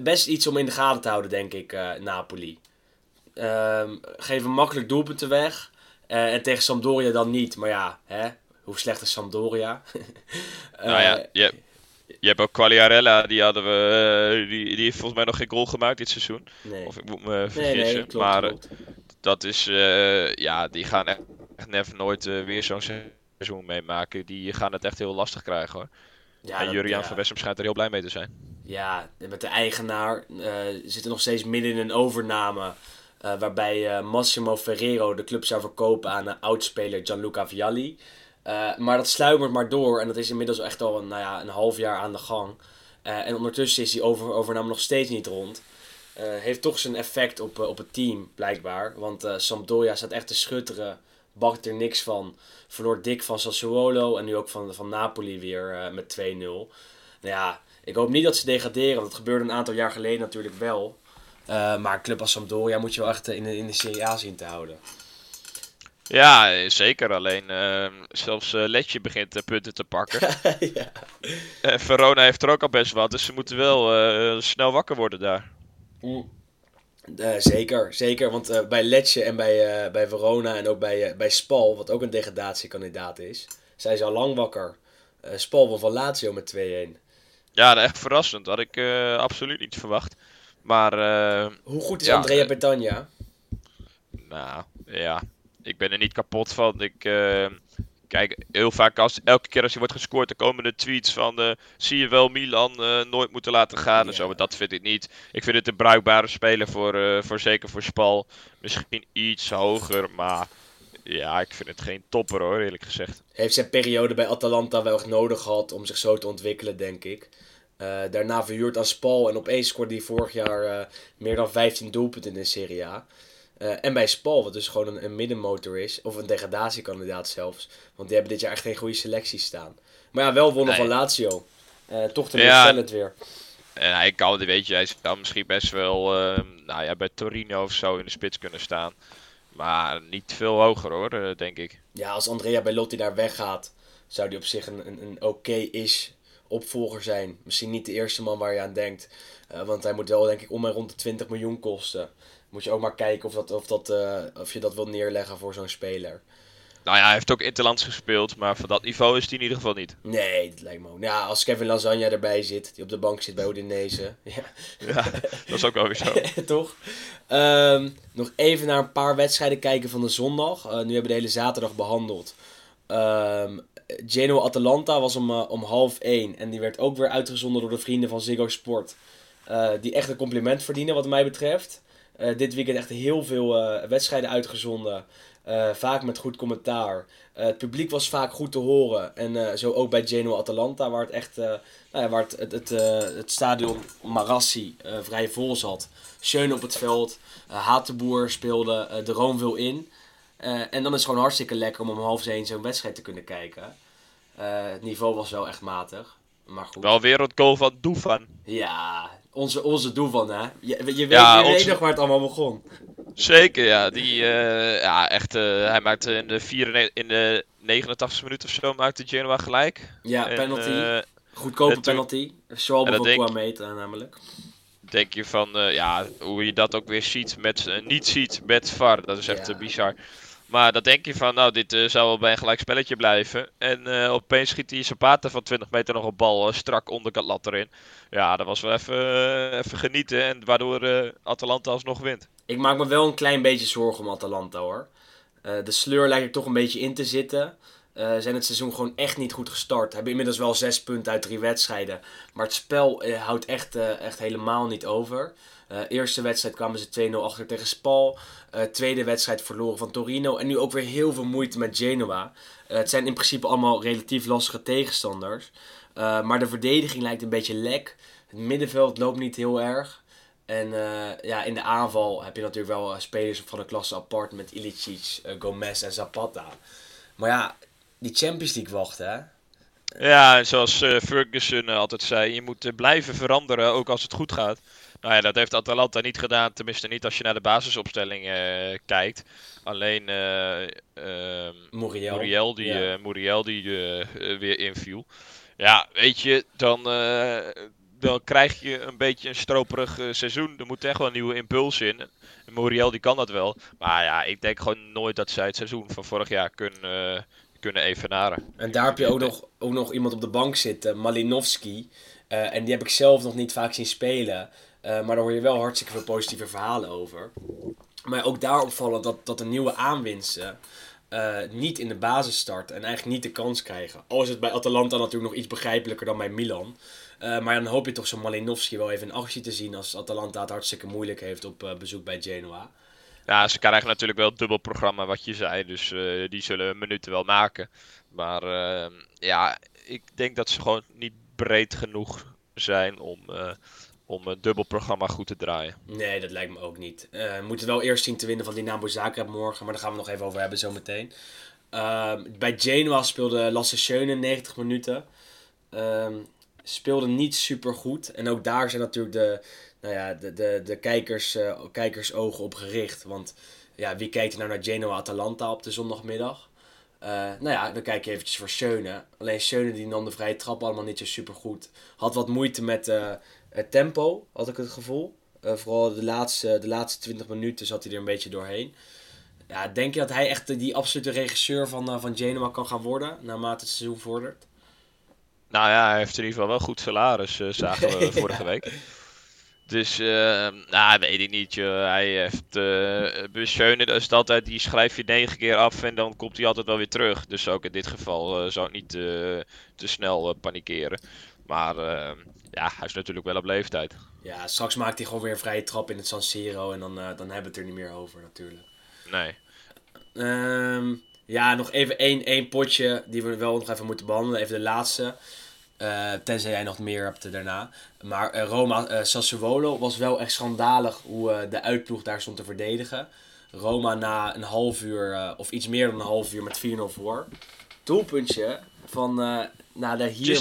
best iets om in de gaten te houden, denk ik, Napoli. Um, geven makkelijk doelpunten weg. Uh, en tegen Sampdoria dan niet. Maar ja, hè? hoe slecht is Sampdoria? uh, nou ja, je, je hebt ook Quagliarella. Die, hadden we, uh, die, die heeft volgens mij nog geen goal gemaakt dit seizoen. Nee. Of ik moet me vergissen. Nee, nee, klopt, maar klopt. dat is, ja, die gaan echt, never nooit weer zo'n seizoen meemaken. Die gaan het echt heel lastig krijgen hoor. Ja, en Juriaan van Wessem schijnt er heel blij mee te zijn. Ja, met de eigenaar zit er nog steeds midden in een overname. Uh, waarbij uh, Massimo Ferrero de club zou verkopen aan een oudspeler Gianluca Vialli. Maar dat sluimert maar door en dat is inmiddels echt al een, nou ja, een half jaar aan de gang. en ondertussen is die over, overname nog steeds niet rond. heeft toch zijn effect op, op het team, blijkbaar. Want Sampdoria staat echt te schutteren. Bakt er niks van. Verloor dik van Sassuolo en nu ook van, van Napoli weer met 2-0. Nou ja, ik hoop niet dat ze degraderen. Want dat gebeurde een aantal jaar geleden natuurlijk wel. Uh, maar club als Sampdoria moet je wel echt in de, in de Serie A zien te houden. Ja, zeker. Alleen uh, zelfs uh, Letje begint punten te pakken. ja. Verona heeft er ook al best wat, dus ze moeten wel snel wakker worden daar. Mm. zeker, zeker. Want bij Letje en bij, bij Verona en ook bij, bij Spal, wat ook een degradatiekandidaat is, zijn ze al lang wakker. Spal won van Lazio met 2-1. Ja, echt verrassend. Had ik absoluut niet verwacht. Maar, uh, Hoe goed is ja, Andrea eh, Bertagna? Nou, ja. Ik ben er niet kapot van. Ik, uh, kijk, heel vaak als elke keer als hij wordt gescoord, dan komen de tweets van uh, zie je wel Milan uh, nooit moeten laten gaan en zo. Maar dat vind ik niet. Ik vind het een bruikbare speler voor, uh, voor zeker voor Spal. Misschien iets hoger, maar ja, ik vind het geen topper hoor, eerlijk gezegd. Heeft zijn periode bij Atalanta wel echt nodig gehad om zich zo te ontwikkelen, denk ik. Uh, daarna verhuurd aan Spal en opeens scoorde hij vorig jaar uh, meer dan 15 doelpunten in de Serie A. Uh, en bij Spal, wat dus gewoon een, een, middenmotor is, of een degradatiekandidaat zelfs. Want die hebben dit jaar echt geen goede selectie staan. Maar ja, wel wonnen van Lazio. toch te ja, het weer. En hij kan, weet je, hij zou misschien best wel ehm, nou ja, bij Torino of zo in de spits kunnen staan. Maar niet veel hoger hoor, denk ik. Ja, als Andrea Belotti daar weggaat, zou die op zich een, een, een oké-ish opvolger zijn. Misschien niet de eerste man waar je aan denkt. Uh, want hij moet wel denk ik om en rond de 20 miljoen kosten. Moet je ook maar kijken of, dat, of, dat, uh, of je dat wil neerleggen voor zo'n speler. Nou ja, hij heeft ook Interlands gespeeld, maar voor dat niveau is hij in ieder geval niet. Nee, dat lijkt me ook. Ja, als Kevin Lasagna erbij zit, die op de bank zit bij Udinese. Ja, ja dat is ook wel weer zo. Toch? Um, nog even naar een paar wedstrijden kijken van de zondag. Uh, nu hebben we de hele zaterdag behandeld. Um, Genoa Atalanta was om, uh, om half één. En die werd ook weer uitgezonden door de vrienden van Ziggo Sport. Uh, die echt een compliment verdienen wat mij betreft. Uh, dit weekend echt heel veel wedstrijden uitgezonden. vaak met goed commentaar. het publiek was vaak goed te horen. En zo ook bij Genoa Atalanta, waar het echt nou ja, waar het, het, het, het stadion Marassi vrij vol zat. Schön op het veld. Hatenboer speelde de Room veel in. Uh, en dan is het gewoon hartstikke lekker om om half één zo'n wedstrijd te kunnen kijken. Uh, het niveau was wel echt matig. Maar goed. Wel weer het goal van Doefan. Ja, onze, onze Doefan hè. Je, je weet, ja, je weet nog waar het allemaal begon. Zeker ja. Die, uh, ja echt, hij maakte in de, 4, in de 89 minuut of zo maakte Genoa gelijk. Ja, en, penalty. Goedkope penalty. Schwalbe van Kwameta namelijk denk je van, uh, ja, hoe je dat ook weer ziet met, uh, niet ziet met VAR. Dat is echt ja. bizar. Maar dan denk je van, nou, dit uh, zou wel bij een gelijk spelletje blijven. En uh, opeens schiet die Zapata van 20 meter nog een bal uh, strak onderkant lat erin. Ja, dat was wel even, even genieten. En waardoor Atalanta alsnog wint. Ik maak me wel een klein beetje zorgen om Atalanta hoor. de sleur lijkt er toch een beetje in te zitten. eh, zijn het seizoen gewoon echt niet goed gestart. Hebben inmiddels wel zes punten uit drie wedstrijden. Maar het spel eh, houdt echt, eh, echt helemaal niet over. Eh, eerste wedstrijd kwamen ze 2-0 achter tegen Spal. Eh, tweede wedstrijd verloren van Torino. En nu ook weer heel veel moeite met Genoa. Eh, het zijn in principe allemaal relatief lastige tegenstanders. Maar de verdediging lijkt een beetje lek. Het middenveld loopt niet heel erg. En ja, in de aanval heb je natuurlijk wel spelers van de klasse apart met Ilicic, Gomez en Zapata. Maar ja, die Champions League wachten, hè? Ja, zoals Ferguson altijd zei, je moet blijven veranderen, ook als het goed gaat. Nou ja, dat heeft Atalanta niet gedaan, tenminste niet als je naar de basisopstelling eh, kijkt. Alleen ehm, Muriel. Muriel die, Ja. eh, Muriel die weer inviel. Ja, weet je, dan, dan krijg je een beetje een stroperig seizoen. Er moet echt wel een nieuwe impuls in. En Muriel die kan dat wel. Maar ja, ik denk gewoon nooit dat zij het seizoen van vorig jaar kunnen, kunnen evenaren. En daar heb je ook nog, ook nog iemand op de bank zitten, Malinowski. En die heb ik zelf nog niet vaak zien spelen. Eh, maar daar hoor je wel hartstikke veel positieve verhalen over. Maar ook daar opvallend dat, dat de nieuwe aanwinsten eh, niet in de basis starten en eigenlijk niet de kans krijgen. Al is het bij Atalanta natuurlijk nog iets begrijpelijker dan bij Milan. Eh, maar dan hoop je toch zo'n Malinowski wel even in actie te zien als Atalanta het hartstikke moeilijk heeft op bezoek bij Genoa. Ja, ze krijgen natuurlijk wel het dubbel programma wat je zei. Dus die zullen minuten wel maken. Maar ja, ik denk dat ze gewoon niet breed genoeg zijn om, om een dubbel programma goed te draaien. Nee, dat lijkt me ook niet. Eh, we moeten wel eerst zien te winnen van Dynamo Zagreb morgen, maar daar gaan we nog even over hebben zometeen. Ehm bij Genoa speelde Lasse Schöne 90 minuten. Ehm, speelde niet super goed. En ook daar zijn natuurlijk de, nou ja, de, de, de kijkers, eh, kijkersogen op gericht. Want ja, wie kijkt nou naar Genoa-Atalanta op de zondagmiddag? Eh, nou ja, dan kijk je eventjes voor Schöne. Alleen Schöne die nam de vrije trap allemaal niet zo super goed. Had wat moeite met het tempo, had ik het gevoel. Eh, vooral de laatste, de laatste 20 minuten zat hij er een beetje doorheen. Ja, denk je dat hij echt de- die absolute regisseur van, eh, van Genoa kan gaan worden naarmate het seizoen vordert? Nou ja, hij heeft in ieder geval wel goed salaris, eh, zagen we vorige week. Dus, eh, nou, weet ik niet. joh. Hij heeft. eh bij Schöne is het altijd. Die schrijf je negen keer af en dan komt hij altijd wel weer terug. Dus ook in dit geval eh, zou ik niet eh, te snel eh, panikeren. Maar eh, ja, hij is natuurlijk wel op leeftijd. Ja, straks maakt hij gewoon weer een vrije trap in het San Siro en dan, eh, dan hebben we het er niet meer over natuurlijk. Nee. Ehm, ja, nog even één, één potje die we wel nog even moeten behandelen. Even de laatste. Eh, tenzij jij nog meer hebt daarna. Maar eh, Roma eh, Sassuolo was wel echt schandalig hoe de uitploeg daar stond te verdedigen. Roma na een half uur, of iets meer dan een half uur met 4-0 voor. Doelpuntje van eh nou, de hier,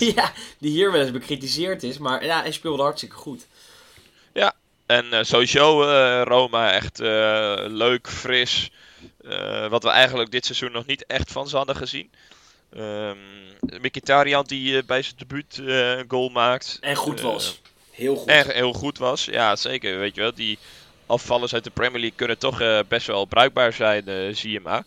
ja, die hier wel eens bekritiseerd is. Maar ja, hij speelde hartstikke goed. En eh, sowieso eh, Roma echt leuk, fris. Wat we eigenlijk dit seizoen nog niet echt van ze hadden gezien. Ehm Mkhitaryan die bij zijn debuut een goal maakt. En goed was. Heel goed. Erg heel goed was. Ja, zeker. Weet je wel, die afvallers uit de Premier League kunnen toch best wel bruikbaar zijn, zie je maar.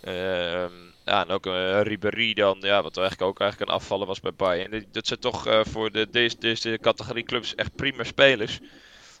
Ehm, ja, en ook eh Ribéry dan, ja, wat eigenlijk ook eigenlijk een afvaller was bij Bayern. Dat- Dat zijn toch eh, voor de, deze, deze categorie clubs echt prima spelers.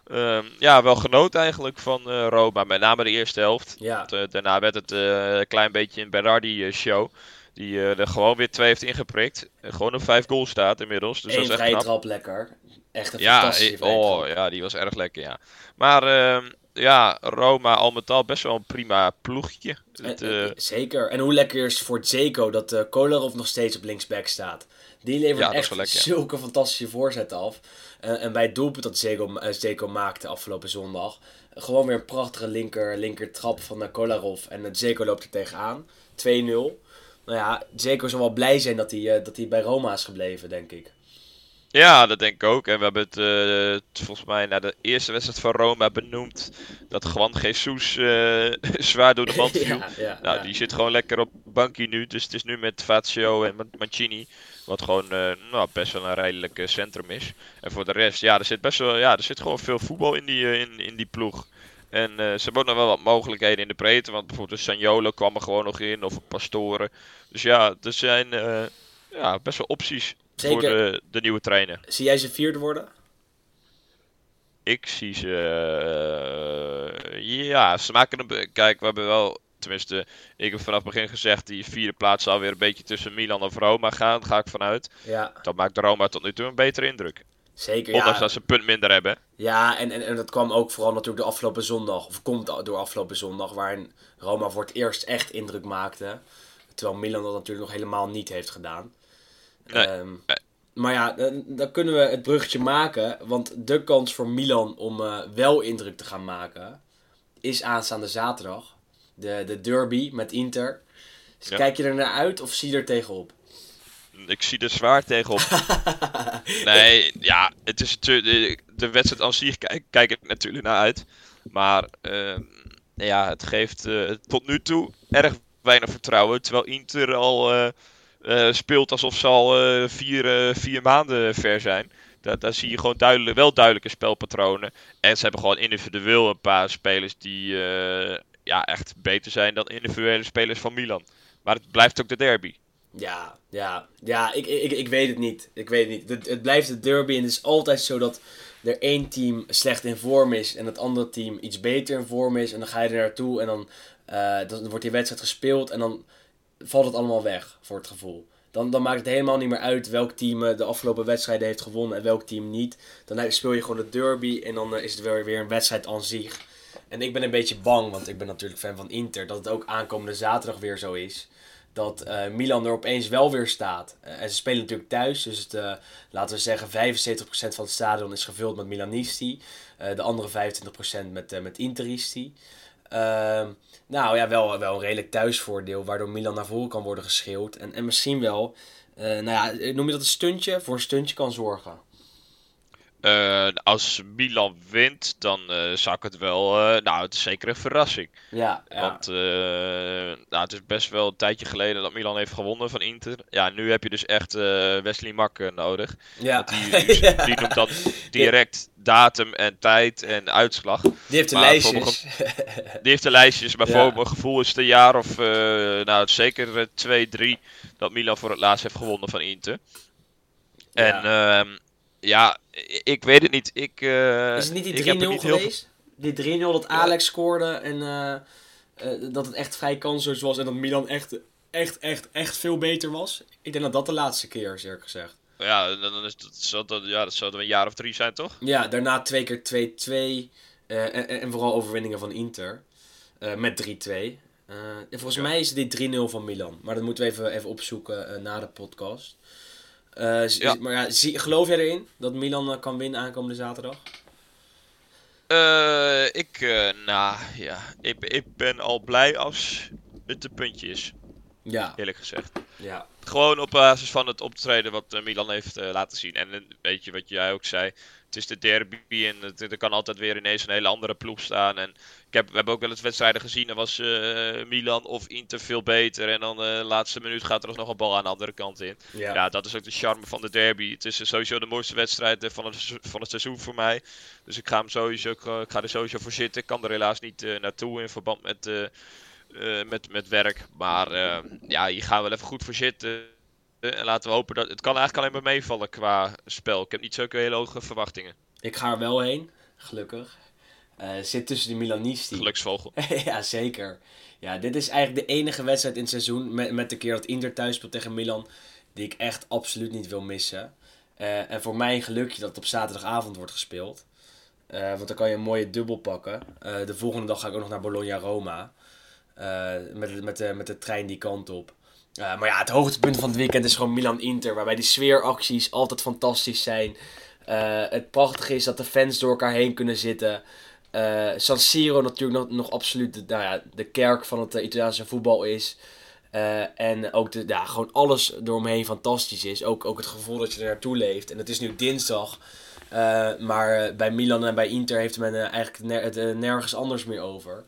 Ehm, ja, wel genoten eigenlijk van eh, Roma, met name de eerste helft. Ja. Want, daarna werd het een klein beetje een Berardi-show. Die er gewoon weer twee heeft ingeprikt. En gewoon op vijf goals staat inmiddels. Dus dat Eén is echt vrije trap lekker. Echt een Ja, fantastische oh, ja, die was erg lekker, ja. Maar ehm, ja, Roma al met al best wel een prima ploegje. Het, En- eh, Zeker. En hoe lekker is voor Zeko dat eh Kolarov nog steeds op linksback staat. Die levert Ja, echt ja. zulke fantastische voorzetten af. Eh, en bij het doelpunt dat Zeko, eh, Zeko maakte afgelopen zondag. eh, gewoon weer een prachtige linker, linker trap van uh, Kolarov. En uh, Zeko loopt er tegenaan. 2-0. Nou ja, Zeko zal wel blij zijn dat hij, eh, dat hij bij Roma is gebleven, denk ik. Ja, dat denk ik ook. En we hebben het eh, volgens mij na de eerste wedstrijd van Roma benoemd. Dat Juan Jesus eh, zwaar door de mand viel. ja, ja, Nou, ja. die zit gewoon lekker op bankje nu. Dus het is nu met Fazio en Man- Mancini. Wat gewoon eh, nou, best wel een redelijk centrum is. En voor de rest, ja, er zit best wel, ja, er zit gewoon veel voetbal in die, in, in die ploeg. En ze hebben ook nog wel wat mogelijkheden in de breedte. Want bijvoorbeeld de Sanjolo kwam er gewoon nog in. Of Pastoren. Dus ja, er zijn ja, best wel opties voor Zeker. de, de nieuwe trainer. Zie jij ze vierde worden? Ik zie ze. eh, ja, ze maken een. Kijk, we hebben wel tenminste, ik heb vanaf het begin gezegd, die vierde plaats zal weer een beetje tussen Milan of Roma gaan. Daar ga ik vanuit. Ja, Dat maakt de Roma tot nu toe een betere indruk. zeker. Ondanks Ja, dat ze een punt minder hebben. ja en, en, en dat kwam ook vooral natuurlijk de afgelopen zondag. Of komt door afgelopen zondag. Waarin Roma voor het eerst echt indruk maakte. Terwijl Milan dat natuurlijk nog helemaal niet heeft gedaan. Nee. Ehm, maar ja, dan, dan kunnen we het bruggetje maken. Want de kans voor Milan om eh, wel indruk te gaan maken. Is aanstaande zaterdag. De, de derby met Inter. Dus Ja. kijk je er naar uit of zie je er tegenop? Ik zie er zwaar tegenop. nee, ja, het is natuurlijk. De, de wedstrijd aan zich kijk, kijk ik natuurlijk naar uit. Maar ehm, ja, het geeft eh, tot nu toe erg weinig vertrouwen. Terwijl Inter al eh, speelt alsof ze al eh, vier, eh, vier maanden ver zijn. Daar, daar zie je gewoon duidelijk, wel duidelijke spelpatronen. En ze hebben gewoon individueel een paar spelers die ja, echt beter zijn dan individuele spelers van Milan. Maar het blijft ook de derby. Ja, ja, ja, ik, ik, ik weet het niet. Ik weet het niet. Het, het blijft de derby en het is altijd zo dat er één team slecht in vorm is en het andere team iets beter in vorm is. En dan ga je er naartoe en dan, dan wordt die wedstrijd gespeeld en dan valt het allemaal weg voor het gevoel. Dan, dan maakt het helemaal niet meer uit welk team eh, de afgelopen wedstrijden heeft gewonnen en welk team niet. Dan speel je gewoon de derby en dan eh, is het weer, weer een wedstrijd aan zich. En ik ben een beetje bang, want ik ben natuurlijk fan van Inter, dat het ook aankomende zaterdag weer zo is dat eh, Milan er opeens wel weer staat. En ze spelen natuurlijk thuis, dus het, laten we zeggen 75% van het stadion is gevuld met Milanisti. De andere 25% met, met Interisti. Ehm, nou ja, wel, wel een redelijk thuisvoordeel, waardoor Milan naar voren kan worden geschreeuwd. En, en misschien wel, eh, nou ja, noem je dat een stuntje? Voor een stuntje kan zorgen. Eh, als Milan wint, dan eh, zou ik het wel. eh, nou, het is zeker een verrassing. Ja, ja. Want nou, het is best wel een tijdje geleden dat Milan heeft gewonnen van Inter. Ja, nu heb je dus echt Wesley Mak nodig. ja. Die, die, Ja. die noemt dan direct datum en tijd en uitslag. Die heeft de maar lijstjes. Die heeft de lijstjes, maar voor mijn gevoel is het een jaar of, nou, zeker eh, twee, drie dat Milan voor het laatst heeft gewonnen van Inter. En ehm, ja, ik weet het niet. Ik, eh, Is het niet die 3-0 ik heb er niet heel veel- geweest? Die 3-0 dat Alex scoorde en eh, eh, dat het echt vrij kansloos was en dat Milan echt, echt, echt, echt veel beter was. Ik denk dat dat de laatste keer is, eerlijk gezegd. Ja, dan dan is dat, zou dat, ja, dat zou dan een jaar of drie zijn, toch? Ja, daarna twee keer 2-2 eh, en, en vooral overwinningen van Inter eh, met 3-2. Eh, en volgens Ja. mij is het die 3-0 van Milan, maar dat moeten we even, even opzoeken na de podcast. Eh, Ja. Maar ja, zie, geloof jij erin dat Milan eh, kan winnen aankomende zaterdag? Eh, ik, eh, nou ja, ik, ik ben al blij als het een puntje is, Ja, eerlijk gezegd. ja. Gewoon op basis van het optreden wat eh, Milan heeft eh, laten zien. En eh, weet je wat jij ook zei, het is de derby en het, er kan altijd weer ineens een hele andere ploeg staan. En ik heb, we hebben ook wel eens wedstrijden gezien, dan was Milan of Inter veel beter. En dan de laatste minuut gaat er nog een bal aan de andere kant in. ja. Ja, dat is ook de charme van de derby. Het is sowieso de mooiste wedstrijd van het, van het seizoen voor mij. Dus ik ga, hem sowieso, ik, ga er sowieso voor zitten. Ik kan er helaas niet naartoe in verband met, eh, met, met werk. Maar eh, ja, hier gaan we wel even goed voor zitten. Eh, en laten we hopen dat... Het kan eigenlijk alleen maar meevallen qua spel. Ik heb niet zulke hele hoge verwachtingen. Ik ga er wel heen, gelukkig. Zit tussen de Milanisti. Geluksvogel. ja, zeker. Ja, dit is eigenlijk de enige wedstrijd in het seizoen, met, met de keer dat Inter thuis speelt tegen Milan, die ik echt absoluut niet wil missen. En voor mij een gelukje dat het op zaterdagavond wordt gespeeld. Want dan kan je een mooie dubbel pakken. De volgende dag ga ik ook nog naar Bologna-Roma. Eh, met, met, de, met de trein die kant op. Eh, maar ja, het hoogtepunt van het weekend is gewoon Milan-Inter. Waarbij die sfeeracties altijd fantastisch zijn. Eh, het prachtige is dat de fans door elkaar heen kunnen zitten. Eh, San Siro natuurlijk nog, nog absoluut de, nou ja, de kerk van het Italiaanse voetbal is. En ook de, ja, gewoon alles eromheen fantastisch is. Ook, ook het gevoel dat je er naartoe leeft. En het is nu dinsdag. maar bij Milan en bij Inter heeft men eigenlijk nergens anders meer over.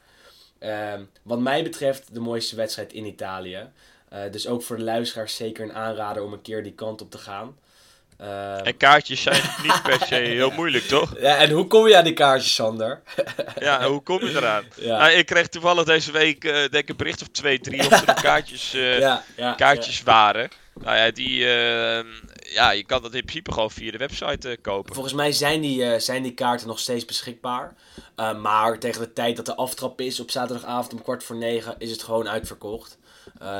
Ehm, wat mij betreft de mooiste wedstrijd in Italië. Eh, dus ook voor de luisteraars zeker een aanrader om een keer die kant op te gaan. Ehm, En kaartjes zijn niet per se heel moeilijk, toch? ja, en hoe kom je aan die kaartjes, Sander? Ja, hoe kom je eraan? Ja. Nou, ik kreeg toevallig deze week eh, denk ik een bericht of twee, drie of er kaartjes, eh, ja, ja, kaartjes waren. Nou ja, die, eh, ja, je kan dat in principe gewoon via de website eh, kopen. Volgens mij zijn die, eh, zijn die kaarten nog steeds beschikbaar. Eh, maar tegen de tijd dat de aftrap is op zaterdagavond om kwart voor negen is het gewoon uitverkocht.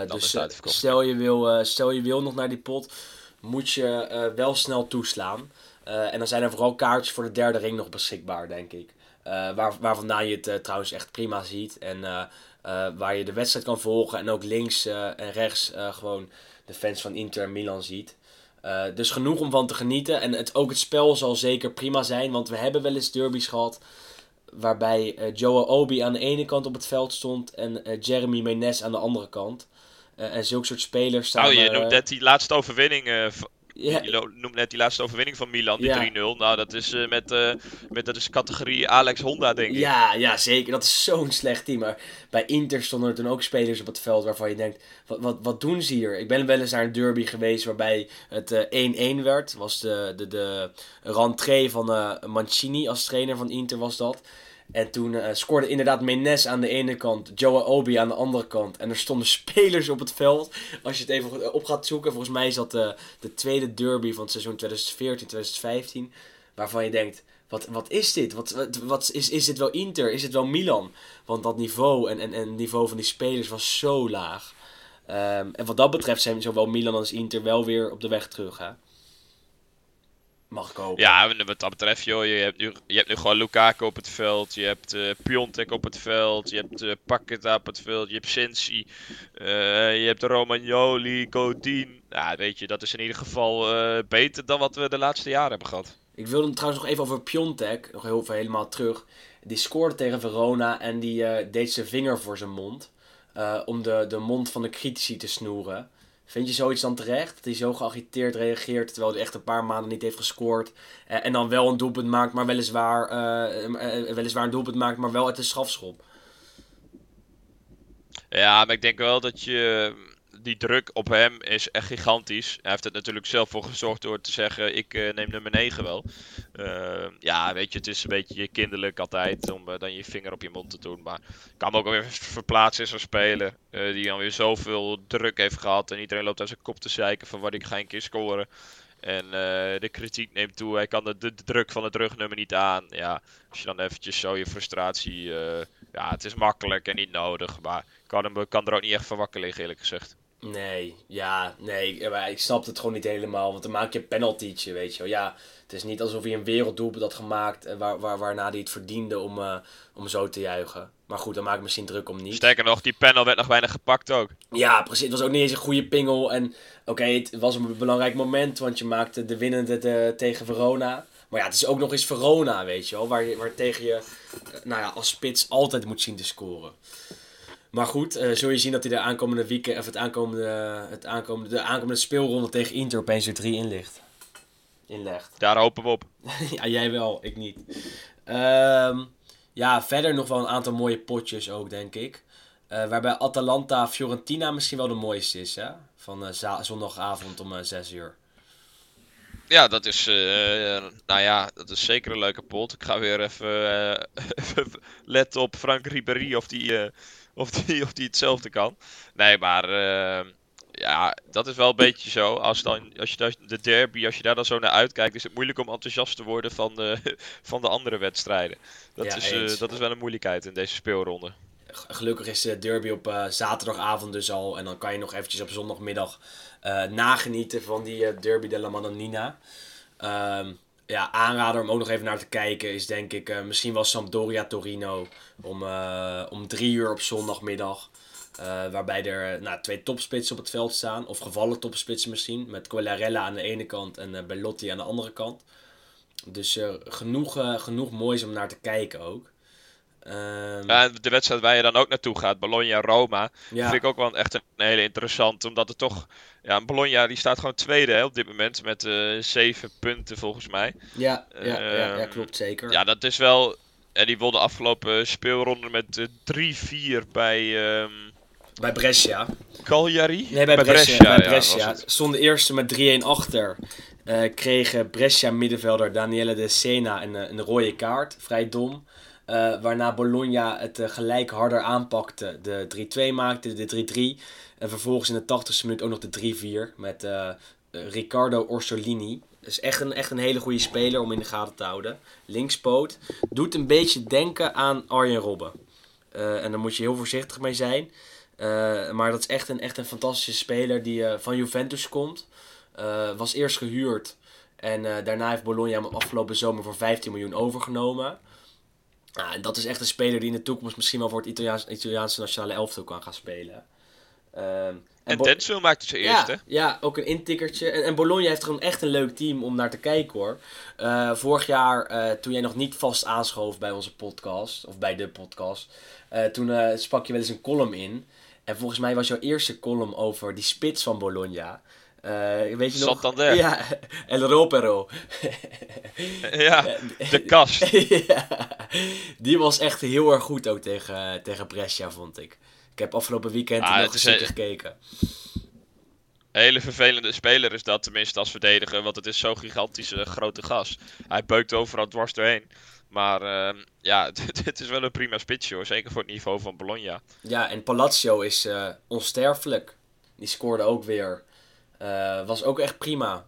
Dus uitverkocht. stel, je wil, stel je wil nog naar die pot, moet je wel snel toeslaan. en dan zijn er vooral kaartjes voor de derde ring nog beschikbaar, denk ik. waar, waar vandaan je het trouwens echt prima ziet. En waar je de wedstrijd kan volgen. En ook links en rechts gewoon de fans van Inter en Milan ziet. Uh, dus genoeg om van te genieten. En het, ook het spel zal zeker prima zijn. Want we hebben wel eens derbies gehad. Waarbij uh, Joe Obi aan de ene kant op het veld stond. En uh, Jeremy Menes aan de andere kant. en zulke soort spelers staan. Nou, je noemt net die laatste overwinning ja. Je noemt net die laatste overwinning van Milan, die 3-0. Nou, dat is uh, met, uh, met dat is categorie Alex Honda, denk ik. Ja, ja zeker. Dat is zo'n slecht team. Maar bij Inter stonden er toen ook spelers op het veld waarvan je denkt: wat, wat, wat doen ze hier? Ik ben wel eens naar een derby geweest waarbij het 1-1 uh, werd. Was de, de, de rentree van Mancini als trainer van Inter, was dat. En toen uh, scoorde inderdaad Menes aan de ene kant, Joe Obi aan de andere kant. En er stonden spelers op het veld. Als je het even op gaat zoeken, volgens mij is dat de, de tweede derby van het seizoen 2014-2015. Waarvan je denkt, wat, wat is dit? Wat, wat, is, is dit wel Inter? Is het wel Milan? Want dat niveau en, en, en niveau van die spelers was zo laag. Um, en wat dat betreft zijn zowel Milan als Inter wel weer op de weg terug. Hè? Mag kopen. Ja, wat dat betreft, joh, je hebt nu, je hebt nu gewoon Lukaku op het veld, je hebt uh, Piontek op het veld, je hebt uh, Paqueta op het veld, je hebt Sensi, uh, je hebt Romagnoli, Godin. Ja, weet je, dat is in ieder geval uh, beter dan wat we de laatste jaren hebben gehad. Ik wilde trouwens nog even over Piontek, nog heel veel helemaal terug. Die scoorde tegen Verona en die deed zijn vinger voor zijn mond. om de, de mond van de critici te snoeren. Vind je zoiets dan terecht? Dat hij zo geagiteerd reageert terwijl hij echt een paar maanden niet heeft gescoord. Uh, en dan wel een doelpunt maakt, maar weliswaar, uh, weliswaar een doelpunt maakt, maar wel uit de strafschop. Ja, maar ik denk wel dat je die druk op hem is echt gigantisch. Hij heeft het natuurlijk zelf voor gezorgd door te zeggen: ik uh, neem nummer 9 wel. Uh, ja, weet je, het is een beetje kinderlijk altijd om uh, dan je vinger op je mond te doen. Maar ik kan me ook weer verplaatsen in zo'n speler die dan weer zoveel druk heeft gehad. En iedereen loopt aan zijn kop te zeiken van wat ik ga een keer scoren. En de kritiek neemt toe. Hij kan de, de, druk van het rugnummer niet aan. Ja, als je dan eventjes zo je frustratie. ja, het is makkelijk en niet nodig. Maar kan, hem, kan er ook niet echt van liggen, eerlijk gezegd. Nee, ja, nee. Maar ik snap het gewoon niet helemaal. Want dan maak je een penaltytje, weet je wel. Ja, het is niet alsof hij een werelddoelpunt had gemaakt. Eh, waar, waar, waarna hij het verdiende om, uh, om zo te juichen. Maar goed, dan maak ik misschien druk om niet. Sterker nog, die panel werd nog weinig gepakt ook. Ja, precies. Het was ook niet eens een goede pingel. En oké, het was een belangrijk moment. Want je maakte de winnende de, tegen Verona. Maar ja, het is ook nog eens Verona, weet je wel. Waar, je, waar tegen je, eh, nou ja, als spits altijd moet zien te scoren. Maar goed, uh, zul je zien dat hij de aankomende weekend, of het aankomende, het aankomende, de aankomende speelronde tegen Inter opeens er 3 in ligt. Inlegt. Daar hopen we op. ja, jij wel, ik niet. Um, ja, verder nog wel een aantal mooie potjes ook, denk ik. Uh, waarbij Atalanta Fiorentina misschien wel de mooiste is, hè? Van uh, zondagavond om 6 uur. Ja, dat is, nou ja, dat is zeker een leuke pot. Ik ga weer even, even letten op Frank Ribéry of die of die, of die hetzelfde kan. Nee, maar uh, ja, dat is wel een beetje zo. Als, dan, als je de derby, als je daar dan zo naar uitkijkt, is het moeilijk om enthousiast te worden van de, van de andere wedstrijden. Dat, ja, is, uh, dat is wel een moeilijkheid in deze speelronde. Gelukkig is de derby op uh, zaterdagavond dus al. En dan kan je nog eventjes op zondagmiddag nagenieten van die derby de la Madonnina. Um, ja, aanrader om ook nog even naar te kijken is denk ik uh, misschien wel Sampdoria Torino om, uh, om drie uur op zondagmiddag. Uh, waarbij er nou, twee topspitsen op het veld staan. Of gevallen topspitsen misschien. Met Quagliarella aan de ene kant en Bellotti aan de andere kant. Dus genoeg, genoeg moois om naar te kijken ook. Um... Ja, de wedstrijd waar je dan ook naartoe gaat, Bologna-Roma, vind ik ook wel echt een hele interessant. Omdat het toch, ja, Bologna die staat gewoon tweede hè, op dit moment met uh, zeven punten volgens mij. Ja, ja, ja, ja, ehm, klopt zeker. Ja, dat is wel, en die won de afgelopen speelronde met uh, eh, 3-4 bij... Um... Bij Brescia. Cagliari? Nee, bij, Brescia. bij Brescia. Ja, Stonden eerste met 3-1 achter. Uh, kregen Brescia middenvelder Daniele De Sena een, een rode kaart. Vrij dom. Uh, waarna Bologna het uh, gelijk harder aanpakte. De 3-2 maakte, de 3-3. En vervolgens in de 80ste minuut ook nog de 3-4. Met uh, eh, Riccardo Orsolini. is echt een, echt een hele goede speler om in de gaten te houden. Linkspoot. Doet een beetje denken aan Arjen Robben. Eh, en daar moet je heel voorzichtig mee zijn. Eh, maar dat is echt een, echt een fantastische speler die eh, van Juventus komt. Eh, was eerst gehuurd. En eh, daarna heeft Bologna hem afgelopen zomer voor 15 miljoen overgenomen. Ah, en dat is echt een speler die in de toekomst misschien wel voor het Italiaans, Italiaanse nationale elftal kan gaan spelen. Ehm, En Denzel maakte zijn ja, eerste. ja, ook een intikkertje. En, en Bologna heeft gewoon echt een leuk team om naar te kijken hoor. Eh, vorig jaar, eh, toen jij nog niet vast aanschoof bij onze podcast, of bij de podcast, eh, toen sprak je wel eens een column in. En volgens mij was jouw eerste column over die spits van Bologna. Eh, weet je nog? Santander. Ja, El Ropero. Ja, de kast. ja, die was echt heel erg goed ook tegen, tegen Brescia, vond ik. Ik heb afgelopen weekend Ah, nog eens eh, gekeken. Een hele vervelende speler is dat, tenminste als verdediger, want het is zo'n gigantische grote gas. Hij beukt overal dwars doorheen. Maar ehm, ja, het is wel een prima spitsje hoor, zeker voor het niveau van Bologna. Ja, en Palazzo is eh, onsterfelijk. Die scoorde ook weer. Eh, was ook echt prima.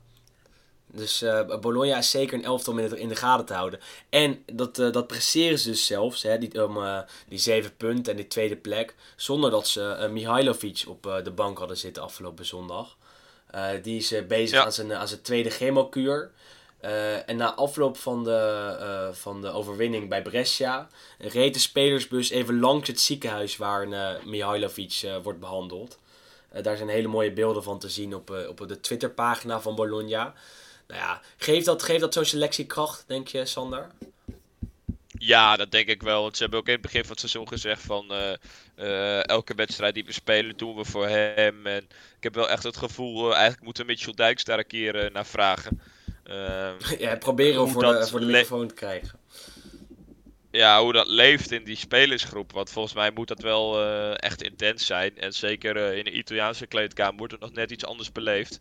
Dus eh, Bologna is zeker een elftal om in de, gaten te houden. En dat, eh, dat presteren ze dus zelfs, hè, die, om eh, die zeven punten en die tweede plek. Zonder dat ze Mihailovic op de bank hadden zitten afgelopen zondag. Die is bezig Ja. aan, zijn, aan zijn tweede chemokuur. En na afloop van de, van de overwinning bij Brescia reed de spelersbus even langs het ziekenhuis waar Mihailovic wordt behandeld. Eh, daar zijn hele mooie beelden van te zien op, eh, op de Twitterpagina van Bologna. Nou ja, geeft dat, geeft dat zo'n selectiekracht, denk je, Sander? Ja, dat denk ik wel. Want ze hebben ook in het begin van het seizoen gezegd van eh, elke wedstrijd die we spelen doen we voor hem. En ik heb wel echt het gevoel, eigenlijk moeten Mitchell Dijks daar een keer naar vragen. Ehm, ja, proberen voor de, voor de microfoon te krijgen. Ja, hoe dat leeft in die spelersgroep. Want volgens mij moet dat wel eh, echt intens zijn. En zeker eh, in de Italiaanse kleedkamer wordt het nog net iets anders beleefd.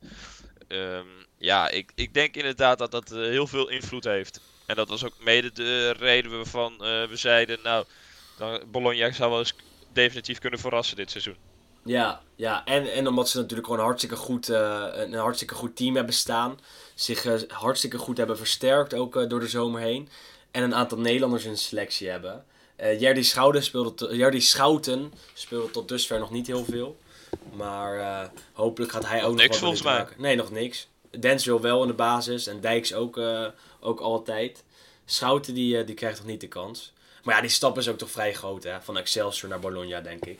Ehm, ja, ik, ik denk inderdaad dat dat eh, heel veel invloed heeft. En dat was ook mede de reden waarvan we zeiden, nou, dan, Bologna zou wel eens definitief kunnen verrassen dit seizoen. Ja, ja. En, en omdat ze natuurlijk gewoon hartstikke goed, een hartstikke goed team hebben staan. Zich hartstikke goed hebben versterkt, ook door de zomer heen. En een aantal Nederlanders in selectie hebben. Eh Jerdy, Schouten speelde to- Jerdy Schouten speelde tot dusver nog niet heel veel. Maar eh, hopelijk gaat hij ook nog niks wat volgens mij. maken. Nee, nog niks. Denzel wel in de basis en Dijks ook, eh, ook altijd. Schouten die, die krijgt nog niet de kans. Maar ja, die stap is ook toch vrij groot hè. Van Excelsior naar Bologna, denk ik.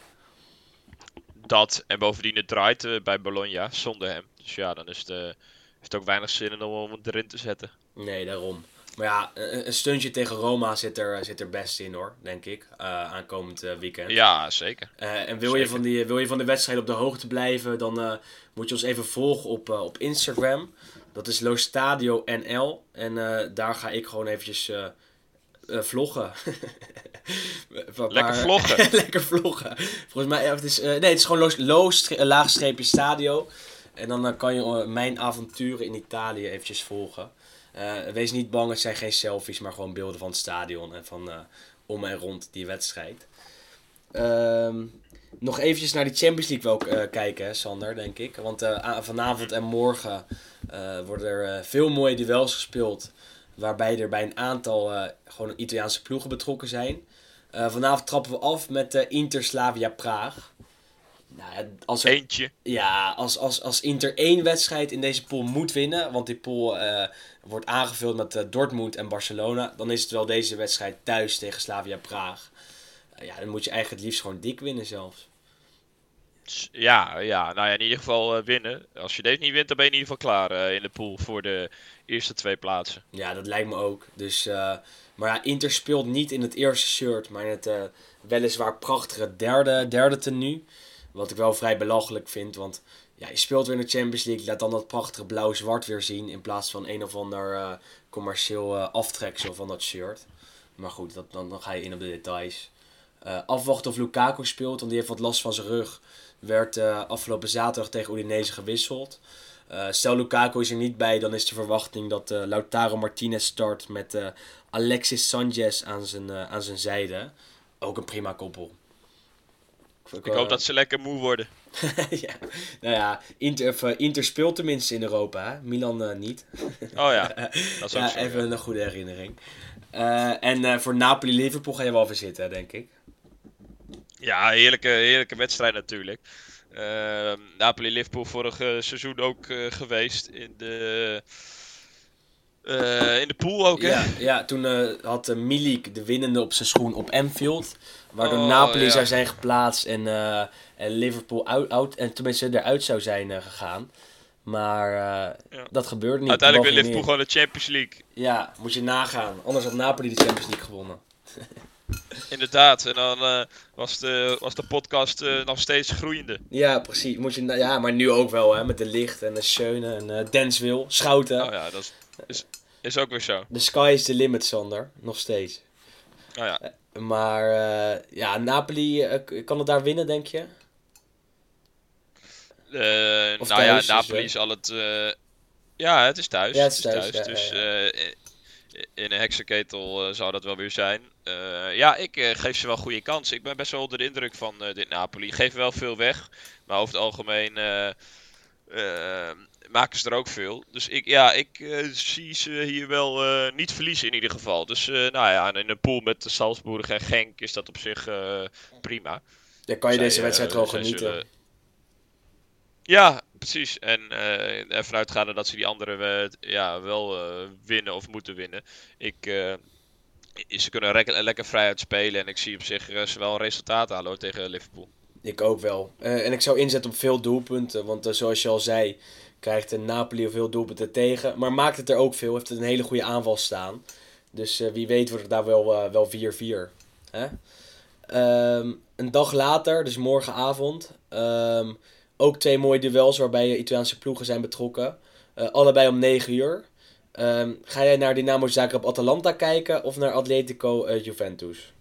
Dat en bovendien het draait bij Bologna zonder hem. Dus ja, dan is het, heeft het ook weinig zin in om hem erin te zetten. Nee, daarom. Maar ja, een, stuntje tegen Roma zit er, zit er best in hoor, denk ik. eh, aankomend eh, weekend. Ja, zeker. Eh, en wil je, van die, wil je van de wedstrijd op de hoogte blijven, dan eh, moet je ons even volgen op, eh, op Instagram. Dat is Lostadio NL. En eh, daar ga ik gewoon eventjes eh, eh, vloggen. Lekker vloggen. Lekker vloggen. Volgens mij, het is, eh, nee, het is gewoon eh, laagstreepje stadio. En dan eh, kan je eh, mijn avonturen in Italië eventjes volgen. Eh, wees niet bang, het zijn geen selfies, maar gewoon beelden van het stadion en van eh, om en rond die wedstrijd. Ehm, nog eventjes naar die Champions League wel eh, kijken, Sander, denk ik. Want vanavond en morgen worden er veel mooie duels gespeeld. Waarbij er bij een aantal gewoon Italiaanse ploegen betrokken zijn. Vanavond trappen we af met Inter Slavia Praag. Nou, ja, als er Eentje. ja, als, als, als Inter één wedstrijd in deze pool moet winnen, want die pool eh, wordt aangevuld met eh, Dortmund en Barcelona, dan is het wel deze wedstrijd thuis tegen Slavia Praag. Eh, ja, dan moet je eigenlijk het liefst gewoon dik winnen zelfs. Ja, ja, nou ja, in ieder geval winnen. Als je deze niet wint, dan ben je in ieder geval klaar in de pool voor de eerste twee plaatsen. Ja, dat lijkt me ook. Dus, maar ja, Inter speelt niet in het eerste shirt, maar in het weliswaar prachtige derde, derde tenue. Wat ik wel vrij belachelijk vind, want ja, je speelt weer in de Champions League. Laat dan dat prachtige blauw-zwart weer zien in plaats van een of ander eh, commercieel eh, aftreksel van dat shirt. Maar goed, dat, dan, dan ga je in op de details. Eh, afwachten of Lukaku speelt, want die heeft wat last van zijn rug. Werd afgelopen zaterdag tegen Udinese gewisseld. Stel Lukaku is er niet bij, dan is de verwachting dat Lautaro Martinez start met Alexis Sanchez aan zijn, aan zijn zijde. Ook een prima koppel. Ik, hoop dat ze lekker moe worden. ja. Nou ja, Inter, of, eh, Inter speelt tenminste in Europa, hè? Milan eh, niet. Oh ja, dat is ook ja, zo. even een goede herinnering. Eh, en eh, voor Napoli-Liverpool ga je wel weer zitten, denk ik. Ja, heerlijke, heerlijke wedstrijd natuurlijk. Ehm, Napoli-Liverpool vorig eh, seizoen ook eh, geweest in de, eh, in de pool ook, hè? Ja, ja toen eh, had eh, Milik de winnende op zijn schoen op Anfield. Waardoor Oh, Napoli ja. zou zijn geplaatst en, eh, en Liverpool out, out, en tenminste eruit zou zijn eh, gegaan. Maar eh, Ja. dat gebeurde niet. Uiteindelijk De wil Liverpool gewoon de Champions League. Ja, moet je nagaan. Anders had Napoli de Champions League gewonnen. Inderdaad, en dan was, de, was de podcast nog steeds groeiende. Ja, precies. Moet je ja, maar nu ook wel, hè. Met de licht en de Schöne en eh Denswil, Schouten. Oh ja, dat is, is, is ook weer zo. The sky is the limit, Sander. Nog steeds. Oh ja. Maar eh, ja, Napoli, eh, kan het daar winnen, denk je? Of nou ja, thuis, dus, Napoli eh. zal het. ja, het is thuis. Ja, het is thuis, ja, dus ja, eh, in- een heksenketel zou dat wel weer zijn. Ja, ik geef ze wel goede kans. Ik ben best wel onder de indruk van dit Napoli. Geven wel veel weg, maar over het algemeen maken ze er ook veel. Dus ik, ja, ik eh, zie ze hier wel eh, niet verliezen in ieder geval. Dus eh, nou ja, in een pool met Salzburg en Genk is dat op zich prima. Dan kan je Zij, deze wedstrijd zij genieten. zullen- Ja, precies. En ervan uitgaande dat ze die andere ja, wel winnen of moeten winnen. Ik, ze kunnen lekker, lekker vrij uitspelen en ik zie op zich ze wel een resultaat halen hoor, tegen Liverpool. Ik ook wel. En ik zou inzetten op veel doelpunten. Want zoals je al zei, krijgt Napoli veel doelpunten tegen. Maar maakt het er ook veel. Heeft een hele goede aanval staan. Dus eh, wie weet wordt het daar wel eh, wel 4-4. Hè? Ehm, een dag later, dus morgenavond. ehm, ook twee mooie duels waarbij Italiaanse ploegen zijn betrokken. Eh, allebei om 9 uur. Ehm, ga jij naar Dynamo Zagreb Atalanta kijken of naar Atletico Juventus?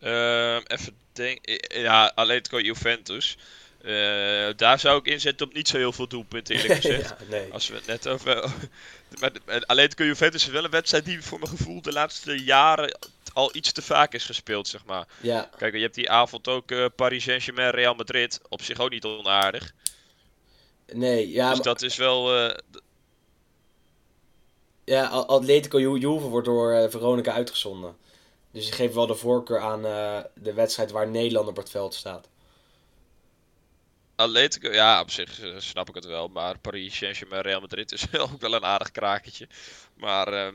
Ehm, even denken. Ja, Atletico Juventus. Eh, daar zou ik inzetten op niet zo heel veel doelpunten eerlijk gezegd. ja, nee. Als we het net over. Maar de- Atletico Juventus is wel een wedstrijd die voor mijn gevoel de laatste jaren al iets te vaak is gespeeld, zeg maar. Ja, Kijk, je hebt die avond ook eh, Paris Saint-Germain, Real Madrid. Op zich ook niet onaardig. nee. Ja, dus maar- dat is wel. eh, Ja, Atletico Ju- Juve wordt door eh, Veronica uitgezonden. Dus je geeft wel de voorkeur aan eh, de wedstrijd waar Nederland op het veld staat. Atletico, ja, op zich eh, snap ik het wel. Maar Paris Saint-Germain, Real Madrid is ook wel een aardig krakertje. Maar ehm,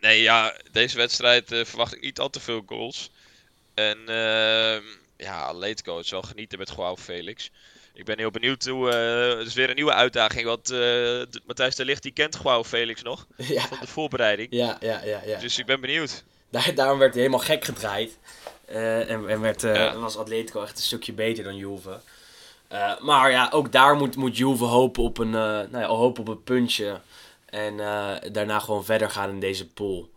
nee, ja, deze wedstrijd eh, verwacht ik niet al te veel goals. En ehm, ja, Atletico is wel genieten met Joao Felix. Ik ben heel benieuwd hoe. eh, het is weer een nieuwe uitdaging. Want Matthijs de Ligt die kent Joao Felix nog. ja, Van de voorbereiding. ja, ja, ja. ja. Dus ik ben benieuwd. Daar, daarom werd hij helemaal gek gedraaid. En en werd, Ja. was Atletico echt een stukje beter dan Juve. Eh, maar ja, ook daar moet, moet Juve hopen op een, eh, nou ja, hopen op een puntje. En eh, daarna gewoon verder gaan in deze pool.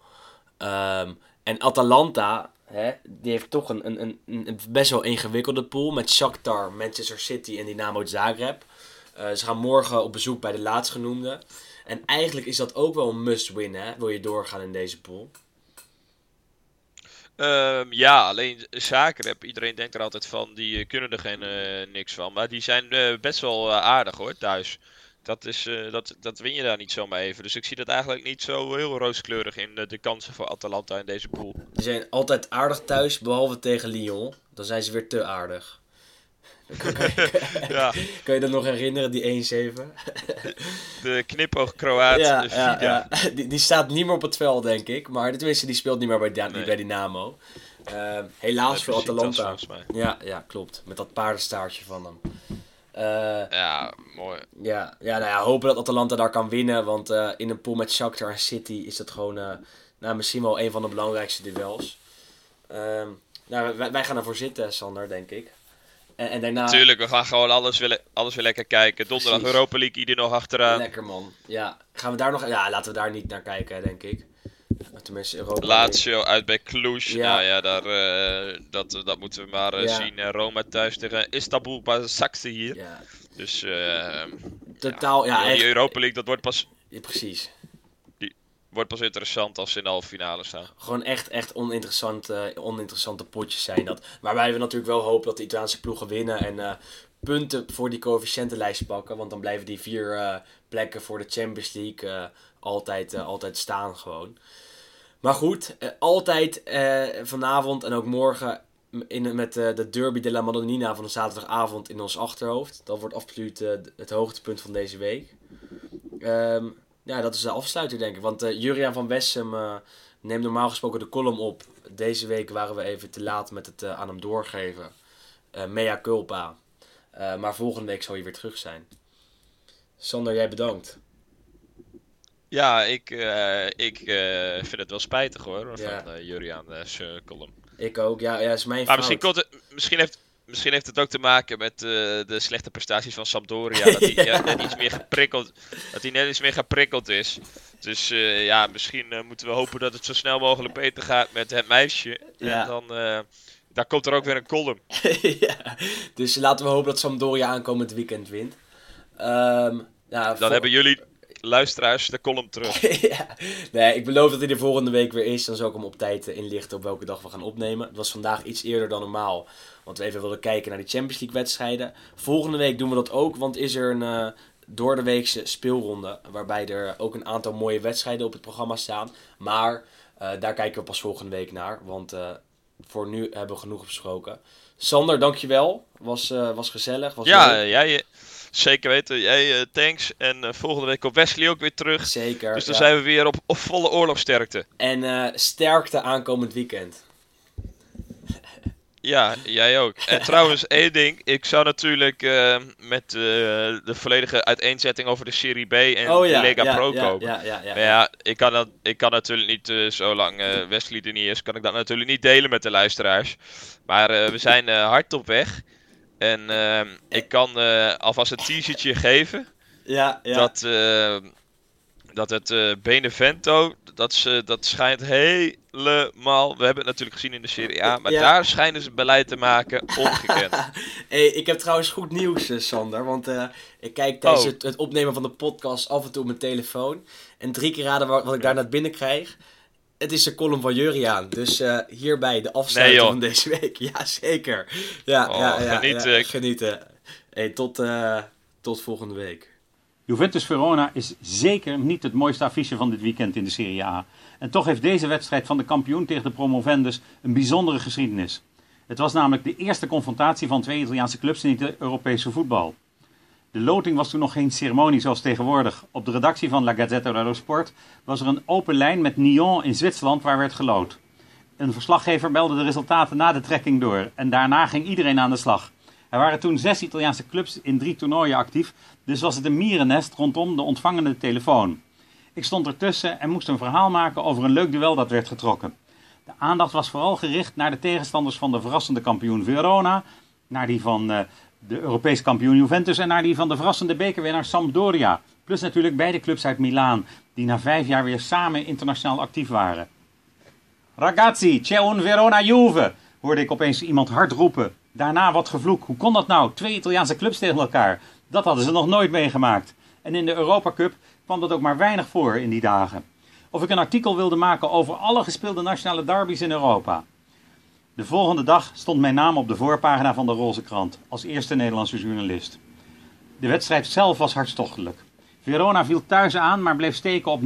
Ehm, en Atalanta, hè, die heeft toch een, een, een, best wel ingewikkelde pool. Met Shakhtar, Manchester City en Dynamo Zagreb. Ze gaan morgen op bezoek bij de laatstgenoemde. En eigenlijk is dat ook wel een must-win, hè? Wil je doorgaan in deze pool. Ehm, ja, alleen Zagreb, iedereen denkt er altijd van, die eh, kunnen er geen eh, niks van. Maar die zijn eh, best wel aardig hoor, thuis. Dat, is, dat, dat win je daar niet zomaar even. Dus ik zie dat eigenlijk niet zo heel rooskleurig in de kansen voor Atalanta in deze pool. Die zijn altijd aardig thuis, behalve tegen Lyon. Dan zijn ze weer te aardig. ja, Kan je dat nog herinneren, die 1-7? de knipoog Kroaat, ja, de ja. Die, die staat niet meer op het veld, denk ik. Maar tenminste, die speelt niet meer bij, Nee. bij Dynamo. Eh, helaas voor Atalanta. Ja, ja, klopt. Met dat paardenstaartje van hem. Eh, Ja, mooi. ja, ja, nou ja, hopen dat Atalanta daar kan winnen. Want eh, in een pool met Shakhtar en City is dat gewoon eh, nou, misschien wel een van de belangrijkste duels. Ehm, nou, wij, wij gaan ervoor zitten, Sander, denk ik. En, en daarna... Tuurlijk, we gaan gewoon alles weer, alles weer lekker kijken. Donderdag Precies. Europa League, ieder nog achteraan. Lekker man. Ja, gaan we daar nog... Ja, laten we daar niet naar kijken, denk ik. Tenminste, Europa. Lazio uit bij Cluj. Ja. Nou ja, daar, eh, dat, dat moeten we maar eh, Ja. zien. Eh, Roma thuis tegen Istanbul Basaksehir hier. Ja, Dus totaal... Ja, die echt... Europa League, dat wordt pas, Ja, precies. Wordt pas interessant als ze in de halve finale staan. Gewoon echt, echt oninteressante, oninteressante potjes zijn dat. Waarbij we natuurlijk wel hopen dat de Italiaanse ploegen winnen en uh, punten voor die coëfficiëntenlijst pakken. Want dan blijven die vier uh, plekken voor de Champions League altijd, altijd staan gewoon. Maar goed, altijd vanavond en ook morgen in, met de Derby della Madonnina van de zaterdagavond in ons achterhoofd. Dat wordt absoluut het hoogtepunt van deze week. Um, ja, dat is de afsluiter denk ik. Want uh, Juriaan van Wessem uh, neemt normaal gesproken de column op. Deze week waren we even te laat met het uh, aan hem doorgeven. mea culpa. maar volgende week zal hij weer terug zijn. Sander, jij bedankt. Ja, ik, ik vind het wel spijtig hoor, ja. van Juriaan column. Ik ook, ja, ja is mijn maar Misschien, kon het, misschien heeft Misschien heeft het ook te maken met uh, de slechte prestaties van Sampdoria. Dat hij ja, net iets meer geprikkeld, dat hij net iets meer geprikkeld is. Dus uh, ja, misschien uh, moeten we hopen dat het zo snel mogelijk beter gaat met het meisje. Ja. En dan daar komt er ook weer een column. ja, dus laten we hopen dat Sampdoria aankomend weekend wint. Um, nou, dan hebben jullie luisteraars de column terug. ja. Nee, ik beloof dat hij de volgende week weer is. Dan zal ik hem op tijd inlichten op welke dag we gaan opnemen. Het was vandaag iets eerder dan normaal. Want we even wilden kijken naar die Champions League wedstrijden. Volgende week doen we dat ook, want is er een uh, door de weekse speelronde. Waarbij er ook een aantal mooie wedstrijden op het programma staan. Maar uh, daar kijken we pas volgende week naar. Want uh, voor nu hebben we genoeg besproken. Sander, dankjewel. Was, was gezellig. Was ja, jij... Zeker weten. Jij, thanks. En volgende week op Wesley ook weer terug. Zeker. Dus dan zijn we weer op, op volle oorlogsterkte. En sterkte aankomend weekend. Ja, jij ook. En trouwens, één ding. Ik zou natuurlijk uh, met uh, de volledige uiteenzetting over de Serie B en oh, ja, de Lega ja, Pro ja, kopen. Ja, ja, ja, maar ja, ik kan, dat, ik kan natuurlijk niet, uh, zolang Wesley er niet is, kan ik dat natuurlijk niet delen met de luisteraars. Maar we zijn hard op weg. En ehm, ik kan alvast een teasertje geven. Ja, ja. Dat, dat het Benevento, dat, ze, dat schijnt helemaal. We hebben het natuurlijk gezien in de Serie A, maar daar schijnen ze beleid te maken ongekend. hey, ik heb trouwens goed nieuws, eh, Sander. Want ik kijk tijdens oh. het, het, opnemen van de podcast af en toe op mijn telefoon. En drie keer raden wat, wat ik daar naar binnen krijg. Het is de column van Juriaan. Dus uh, hierbij de afsluiting nee, van deze week. Ja, zeker. Ja, oh, ja, ja, genieten. Ja, genieten. Hey, tot, uh, tot volgende week. Juventus Verona is zeker niet het mooiste affiche van dit weekend in de Serie A. En toch heeft deze wedstrijd van de kampioen tegen de promovendus een bijzondere geschiedenis. Het was namelijk de eerste confrontatie van twee Italiaanse clubs in het Europese voetbal. De loting was toen nog geen ceremonie zoals tegenwoordig. Op de redactie van La Gazzetta dello Sport was er een open lijn met Nyon in Zwitserland waar werd geloot. Een verslaggever meldde de resultaten na de trekking door en daarna ging iedereen aan de slag. Er waren toen zes Italiaanse clubs in drie toernooien actief, dus was het een mierennest rondom de ontvangende telefoon. Ik stond ertussen en moest een verhaal maken over een leuk duel dat werd getrokken. De aandacht was vooral gericht naar de tegenstanders van de verrassende kampioen Verona, naar die van uh, de Europese kampioen Juventus en naar die van de verrassende bekerwinnaar Sampdoria. Plus natuurlijk beide clubs uit Milaan, die na vijf jaar weer samen internationaal actief waren. Ragazzi, c'è un Verona Juve, hoorde ik opeens iemand hard roepen. Daarna wat gevloek. Hoe kon dat nou? Twee Italiaanse clubs tegen elkaar. Dat hadden ze nog nooit meegemaakt. En in de Europa Cup kwam dat ook maar weinig voor in die dagen. Of ik een artikel wilde maken over alle gespeelde nationale derbies in Europa. De volgende dag stond mijn naam op de voorpagina van de Roze Krant als eerste Nederlandse journalist. De wedstrijd zelf was hartstochtelijk. Verona viel thuis aan, maar bleef steken op 0-0.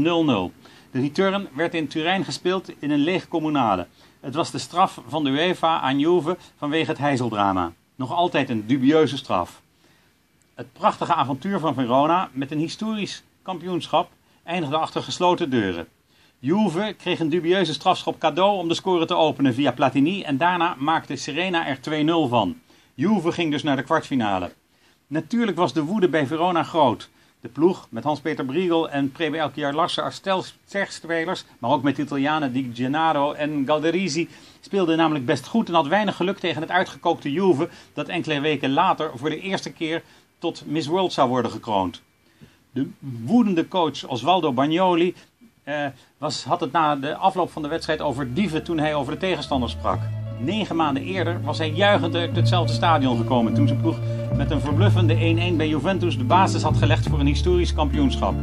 De return werd in Turijn gespeeld in een leeg communale. Het was de straf van de UEFA aan Juve vanwege het Heizeldrama. Nog altijd een dubieuze straf. Het prachtige avontuur van Verona met een historisch kampioenschap eindigde achter gesloten deuren. Juve kreeg een dubieuze strafschop cadeau om de score te openen via Platini en daarna maakte Serena er 2-0 van. Juve ging dus naar de kwartfinale. Natuurlijk was de woede bij Verona groot. De ploeg met Hans-Peter Briegel en Prebe Elkjaar Larsen als sterspelers, maar ook met Italianen Di Gennaro en Galderisi, speelde namelijk best goed en had weinig geluk tegen het uitgekookte Juve dat enkele weken later voor de eerste keer tot Miss World zou worden gekroond. De woedende coach Osvaldo Bagnoli eh, was, had het na de afloop van de wedstrijd over dieven toen hij over de tegenstander sprak. Negen maanden eerder was hij juichend uit hetzelfde stadion gekomen toen zijn ploeg met een verbluffende 1-1 bij Juventus de basis had gelegd voor een historisch kampioenschap.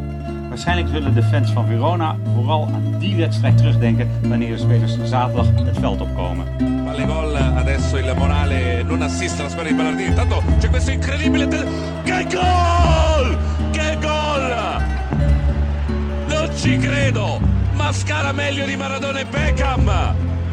Waarschijnlijk zullen de fans van Verona vooral aan die wedstrijd terugdenken wanneer de spelers zaterdag het veld opkomen. Palle gol, adesso il morale non assiste alla squadra di Ballardini. Intanto c'è questo incredibile. Che gol! Che gol! Ci credo! Ma scala meglio di Maradona e Beckham!